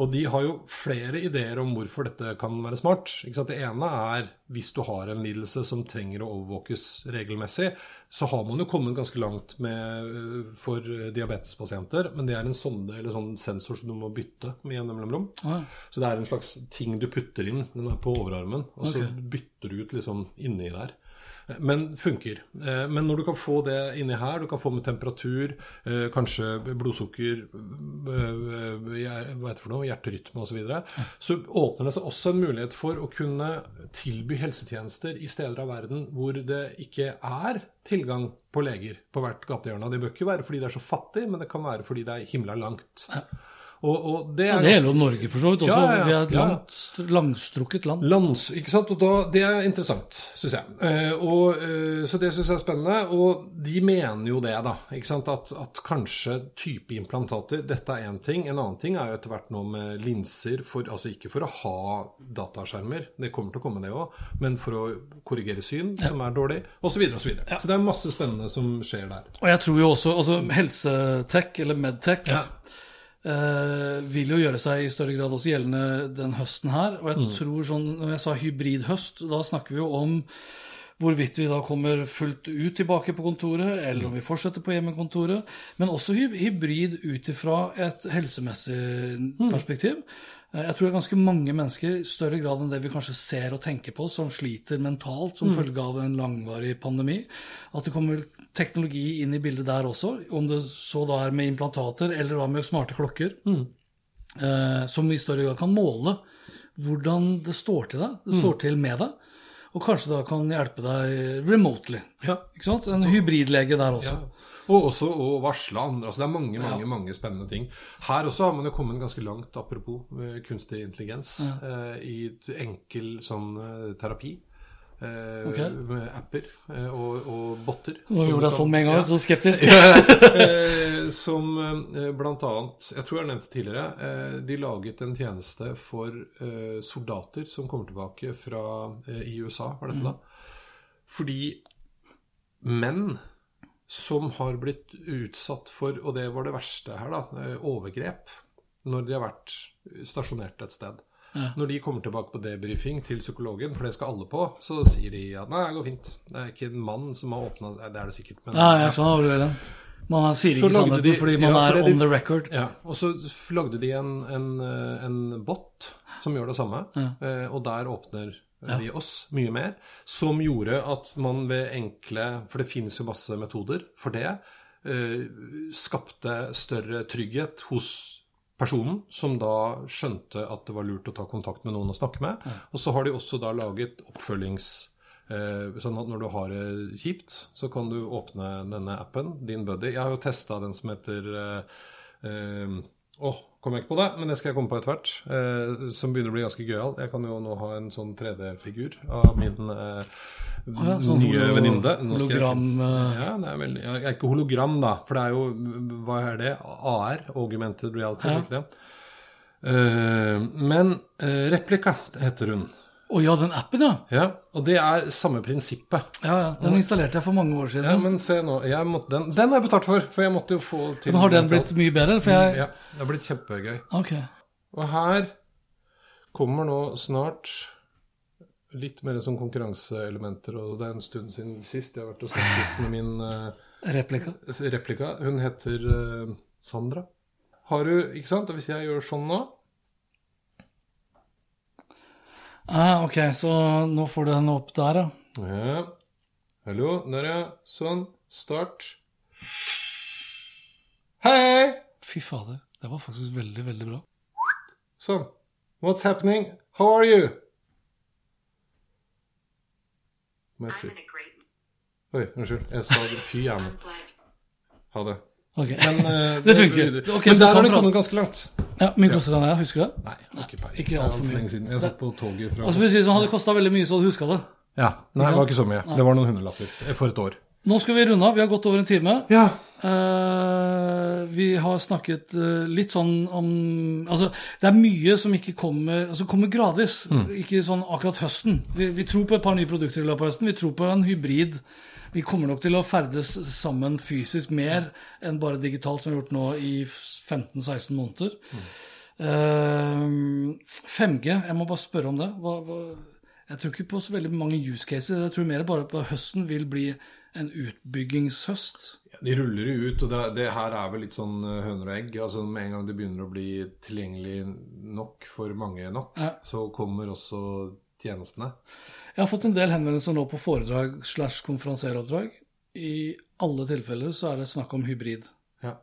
Og de har jo flere ideer om hvorfor dette kan være smart. Det ene er hvis du har en lidelse som trenger å overvåkes regelmessig, så har man jo kommet ganske langt med, øh, for diabetespasienter, men det er en sonde eller sånn sensor som du må bytte med gjennom mellomrom. Ah, Så det er en slags ting du putter inn. Den er på overarmen, og så bytter du ut liksom inni der. Men funker. Eh, Men når du kan få det inni her, du kan få med temperatur, eh, kanskje blodsukker, eh, hva heter det for noe, hjerterytme osv., så, videre, så åpner det seg også en mulighet for å kunne tilby helsetjenester i steder av verden hvor det ikke er tilgang på leger på hvert gatehjørne. Det bør ikke være fordi det er så fattig, men det kan være fordi det er himla langt. Og, og det Ja, er det gjelder jo Norge for så vidt også. Ja, ja, ja. Vi er et Ja. langt, langstrukket land. Lands, ikke sant? Og da, det er interessant, syns jeg. Eh, og, eh, så det syns jeg er spennende. Og de mener jo det, da. ikke sant? At, at kanskje type implantater Dette er én ting. En annen ting er jo etter hvert nå med linser, for, altså ikke for å ha dataskjermer, det kommer til å komme det òg, men for å korrigere syn, som er dårlig, osv. Så, videre, og så, videre. så det er masse spennende som skjer der. Og jeg tror jo også altså helsetech, eller medtech, eh, vil jo gjøre seg i større grad også gjeldende den høsten her. Og jeg tror sånn, når jeg sa hybridhøst, da snakker vi jo om hvorvidt vi da kommer fullt ut tilbake på kontoret, eller om vi fortsetter på hjemmekontoret. Men også hy- hybrid ut ifra et helsemessig perspektiv. Uh, Jeg tror det er ganske mange mennesker, i større grad enn det vi kanskje ser og tenker på, som sliter mentalt som følge av en langvarig pandemi. At det kommer teknologi inn i bildet der også, om det så da er med implantater eller da med smarte klokker, eh, som i større grad kan måle hvordan det står til deg, det står til med deg, og kanskje da kan hjelpe deg remotely. Ja. Ikke sant? En hybridlege der også. Ja. Og også å varsle andre. altså Det er mange mange, mange spennende ting. Her også har man jo kommet ganske langt, apropos eh, kunstig intelligens, eh, i enkel sånn eh, terapi. Eh, Ok. med apper eh, og, og botter. Nå gjorde jeg sånn med en gang, Ja. så skeptisk. [LAUGHS] Eh, som blant annet Jeg tror jeg nevnte tidligere. eh, De laget en tjeneste for eh, soldater som kommer tilbake fra i USA, var dette da. Fordi menn som har blitt utsatt for, og det var det verste her, da, overgrep når de har vært stasjonert et sted. Ja. Når de kommer tilbake på debrifing til psykologen, for det skal alle på, så sier de at nei, det går fint. Det er ikke en mann som har åpna Det er det sikkert, men Ja, jeg skjønner hva du vil. Man sier ikke sannheten de- fordi man ja, er fordi de- on the record. Ja, og så lagde de en, en, eh, en bot som gjør det samme, Ja. eh, og der åpner Ja. vi oss mye mer, som gjorde at man ved enkle For det finnes jo masse metoder for det. eh, skapte større trygghet hos personen, som da skjønte at det var lurt å ta kontakt med noen å snakke med. Og så har de også da laget oppfølgings... Eh, sånn at når du har det kjipt, så kan du åpne denne appen, din buddy. Jeg har jo testa den som heter Åh, eh, Åh, kom jeg ikke på det, men det skal jeg komme på etter hvert. Eh, som begynner å bli ganske gøyal. Jeg kan jo nå ha en sånn 3D-figur av min eh, ja, sånn nye holo- venninne. Hologram jeg- eh. Ja, det er veldig ja, Ikke hologram, da, for det er jo Hva er det? AR? Augmented reality, Ja. ikke det? Eh, men eh, Replika heter hun. Å ja, den appen, ja. Ja, og det er samme prinsippet. ja, ja. Den installerte jeg for mange år siden. Ja, men se nå, måtte, den, den har jeg betalt for, for jeg måtte jo få til Men har den blitt mye bedre? Jeg Ja, det har blitt kjempegøy. Ok. Og her kommer nå snart litt mer sånn konkurranseelementer, og det er en stund siden sist jeg har vært og snakket med min uh, Replika. replika. Hun heter uh, Sandra. Har du, ikke sant? Og hvis jeg gjør sånn nå Ah, ok, så nå får du den opp der, ja. Ja. Hallo, der ja. Sånn. Start. Hei! Fy fader. Det var faktisk veldig, veldig bra. Sånn. What's happening? How are you? Må jeg I'm in a great Oi, unnskyld. Jeg sa fy glad. [LAUGHS] Ha det. Ok. Men, [LAUGHS] uh, Det funker. Ok, så Men der har det kommet ganske langt. Ja, Mye koster den her, husker du det? Nei, ikke peiling. ikke alt for altfor mye. lenge siden. Jeg satt på toget fra Altså, hvis det hadde kosta veldig mye, så hadde du huska det. Ja. Nei, det var ikke så mye. Det var noen hundrelapper for et år. Nå skal vi runde av. Vi har gått over en time. Ja. Uh, vi har snakket uh, litt sånn om Altså, det er mye som ikke kommer Altså kommer gradvis. Ikke sånn akkurat høsten. Vi, vi tror på et par nye produkter i løpet av høsten. Vi tror på en hybrid. Vi kommer nok til å ferdes sammen fysisk mer enn bare digitalt, som vi har gjort nå i 15-16 måneder. Eh, 5G, jeg må bare spørre om det. Hva, hva, jeg tror ikke på så veldig mange use cases. Jeg tror mer bare på høsten vil bli en utbyggingshøst. De ruller jo ut, og det, det her er vel litt sånn eh, høner og egg. Altså Med en gang det begynner å bli tilgjengelig nok for mange nok, Ja. så kommer også tjenestene. Jeg har fått en del henvendelser nå på foredrag slash konferansieroppdrag. I alle tilfeller så er det snakk om hybrid. Ja.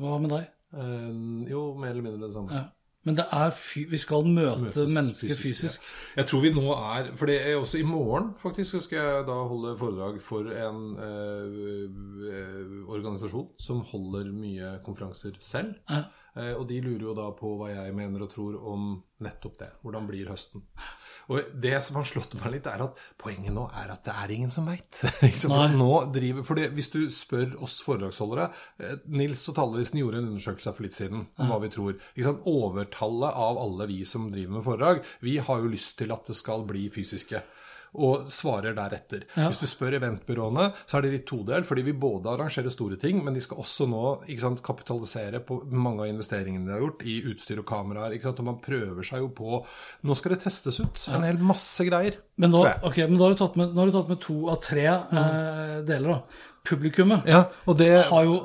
Hva med deg? Eh, jo, mer eller mindre det samme. Ja. Men det er vi skal møte Møtes mennesker fysisk, fysisk. ja. Jeg tror vi nå er For det er også i morgen, faktisk, så skal jeg da holde foredrag for en eh, eh, organisasjon som holder mye konferanser selv. Ja. Eh, og de lurer jo da på hva jeg mener og tror om nettopp det. Hvordan blir høsten? Og det som har slått meg litt, er at poenget nå er at det er ingen som veit. [LAUGHS] For hvis du spør oss foredragsholdere eh, Nils og Tallesen gjorde en undersøkelse for litt siden om hva vi tror. Overtallet av alle vi som driver med foredrag, vi har jo lyst til at det skal bli fysiske. Og svarer deretter. Ja. Hvis du spør eventbyråene, så er det litt todelt. Fordi vi både arrangerer store ting, men de skal også nå sant, kapitalisere på mange av investeringene de har gjort i utstyr og kameraer. Ikke sant? Og man prøver seg jo på Nå skal det testes ut en hel masse greier. Men, nå, okay, men da har du tatt med, nå har du tatt med to av tre eh, deler. da. Publikummet Ja, det har jo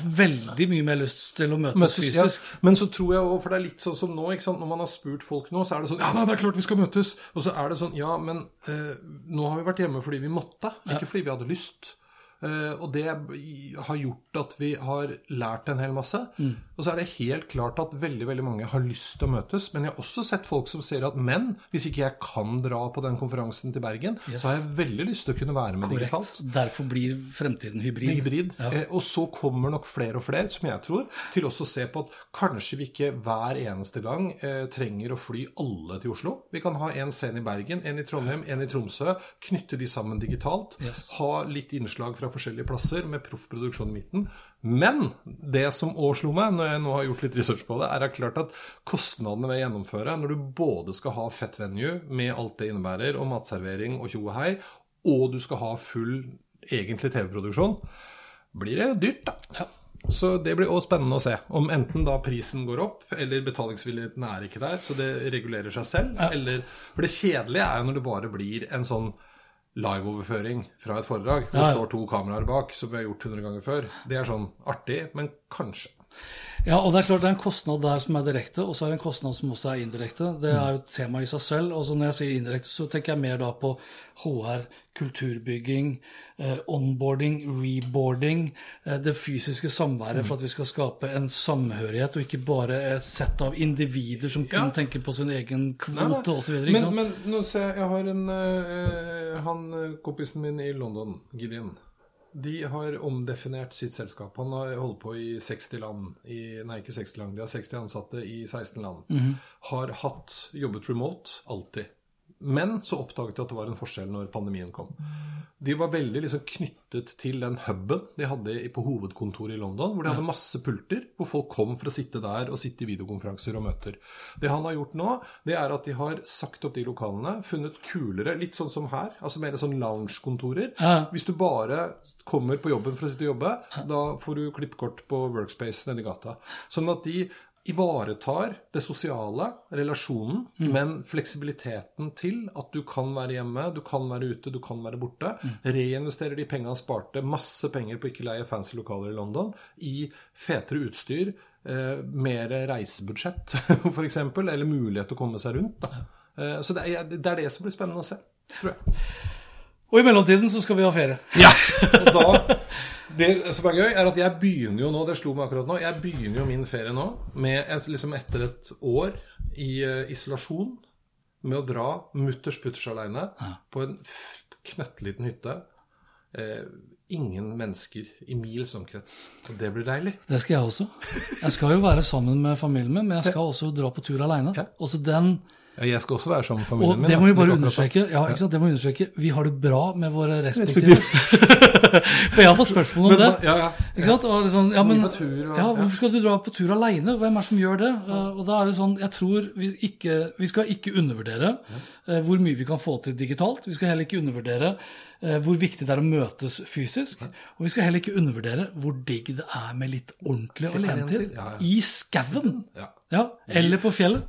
veldig mye mer lyst til å møtes, møtes, ja. fysisk. Men så tror jeg òg, for det er litt sånn som nå, når man har spurt folk nå, så er det sånn Ja, nei, det er klart vi skal møtes. Og så er det sånn Ja, men eh, nå har vi vært hjemme fordi vi måtte, ikke fordi vi hadde lyst. Eh, og det har gjort at vi har lært en hel masse. Mm. Og så er det helt klart at veldig veldig mange har lyst til å møtes. Men jeg har også sett folk som sier at men, hvis ikke jeg kan dra på den konferansen til Bergen, Yes. så har jeg veldig lyst til å kunne være med digitalt. Derfor blir fremtiden hybrid. Hybrid. Ja. Eh, og så kommer nok flere og flere, som jeg tror, til også å se på at kanskje vi ikke hver eneste gang eh, trenger å fly alle til Oslo. Vi kan ha en scene i Bergen, en i Trondheim, en i Tromsø. Knytte de sammen digitalt. Yes. Ha litt innslag fra forskjellige plasser med proffproduksjon i midten. Men det som òg slo meg, når jeg nå har gjort litt research på det, er det klart at kostnadene ved å gjennomføre, når du både skal ha fett venue med alt det innebærer, og matservering og tjo og hei, og du skal ha full egentlig TV-produksjon, blir det dyrt, da. Så det blir også spennende å se. Om enten da prisen går opp, eller betalingsvilligheten er ikke der, så det regulerer seg selv. Eller, for det kjedelige er jo når det bare blir en sånn liveoverføring fra et foredrag. Ja, det ja. står to kameraer bak, som vi har gjort 100 ganger før. Det er sånn artig, men kanskje. Ja, og det er klart det er en kostnad der som er direkte, og så er det en kostnad som også er indirekte. Det er jo et tema i seg selv. og så Når jeg sier indirekte, så tenker jeg mer da på HR, kulturbygging, eh, onboarding, reboarding, eh, det fysiske samværet for at vi skal skape en samhørighet, og ikke bare et sett av individer som kun Ja. tenker på sin egen kvote osv. Men, men nå ser jeg, jeg har en eh, Han eh, kompisen min i London, Gideon. De har omdefinert sitt selskap. Han har holdt på i 60 land. I, nei, ikke 60 land. De har 60 ansatte i 16 land. Har hatt jobbet remote alltid. Men så oppdaget de at det var en forskjell når pandemien kom. De var veldig liksom knyttet til den huben de hadde på hovedkontoret i London, hvor de hadde masse pulter, hvor folk kom for å sitte der og sitte i videokonferanser og møter. Det han har gjort nå, det er at de har sagt opp de lokalene, funnet kulere, litt sånn som her, altså mer sånn lounge-kontorer. Hvis du bare kommer på jobben for å sitte og jobbe, da får du klippekort på Workspace nedi gata. Sånn at de ivaretar det sosiale, relasjonen, men fleksibiliteten til at du kan være hjemme, du kan være ute, du kan være borte. Reinvesterer de pengene han sparte, masse penger på ikke leie fancy lokaler i London, i fetere utstyr, eh, mer reisebudsjett [LAUGHS] f.eks., eller mulighet til å komme seg rundt. Da. Eh, så det er, det er det som blir spennende å se, tror jeg. Og i mellomtiden så skal vi ha ferie. Ja, [LAUGHS] og da Det som er gøy, er at jeg begynner jo nå, det slo meg akkurat nå, jeg begynner jo min ferie nå med liksom etter et år i uh, isolasjon med å dra mutters putters aleine på en knøttliten hytte. Eh, ingen mennesker i mils omkrets. Og det blir deilig. Det skal jeg også. Jeg skal jo være sammen med familien min, men jeg skal også dra på tur aleine. Ja. Også den Ja, jeg skal også være sammen med familien Og min. det må vi bare understreke. Ja, ikke sant? Det må vi understreke. Vi har det bra med våre respektive [LAUGHS] For jeg har fått spørsmål om Men, det. ja, ja. Ikke sant? Og liksom, ja, men, tur og- ja, hvorfor skal du dra på tur aleine? Hvem er det som gjør det? Uh, og da er det sånn, jeg tror vi ikke Vi skal ikke undervurdere uh, hvor mye vi kan få til digitalt. Vi skal heller ikke undervurdere uh, hvor viktig det er å møtes fysisk. Og vi skal heller ikke undervurdere hvor digg det er med litt ordentlig alenetid. alenetid, ja, ja. I skauen. Ja. Ja, eller på fjellet.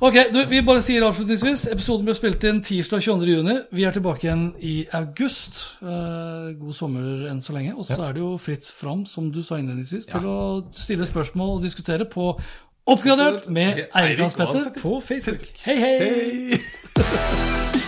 Ok, du, Vi bare sier avslutningsvis. Episoden ble spilt inn tirsdag 22. juni. Vi er tilbake igjen i august. Eh, god sommer enn så lenge. Og så er det jo fritt fram, som du sa innledningsvis, til å stille spørsmål og diskutere på Oppgradert med Eirik Petter Petter. på Facebook. Hei, hei! Hei! [LAUGHS]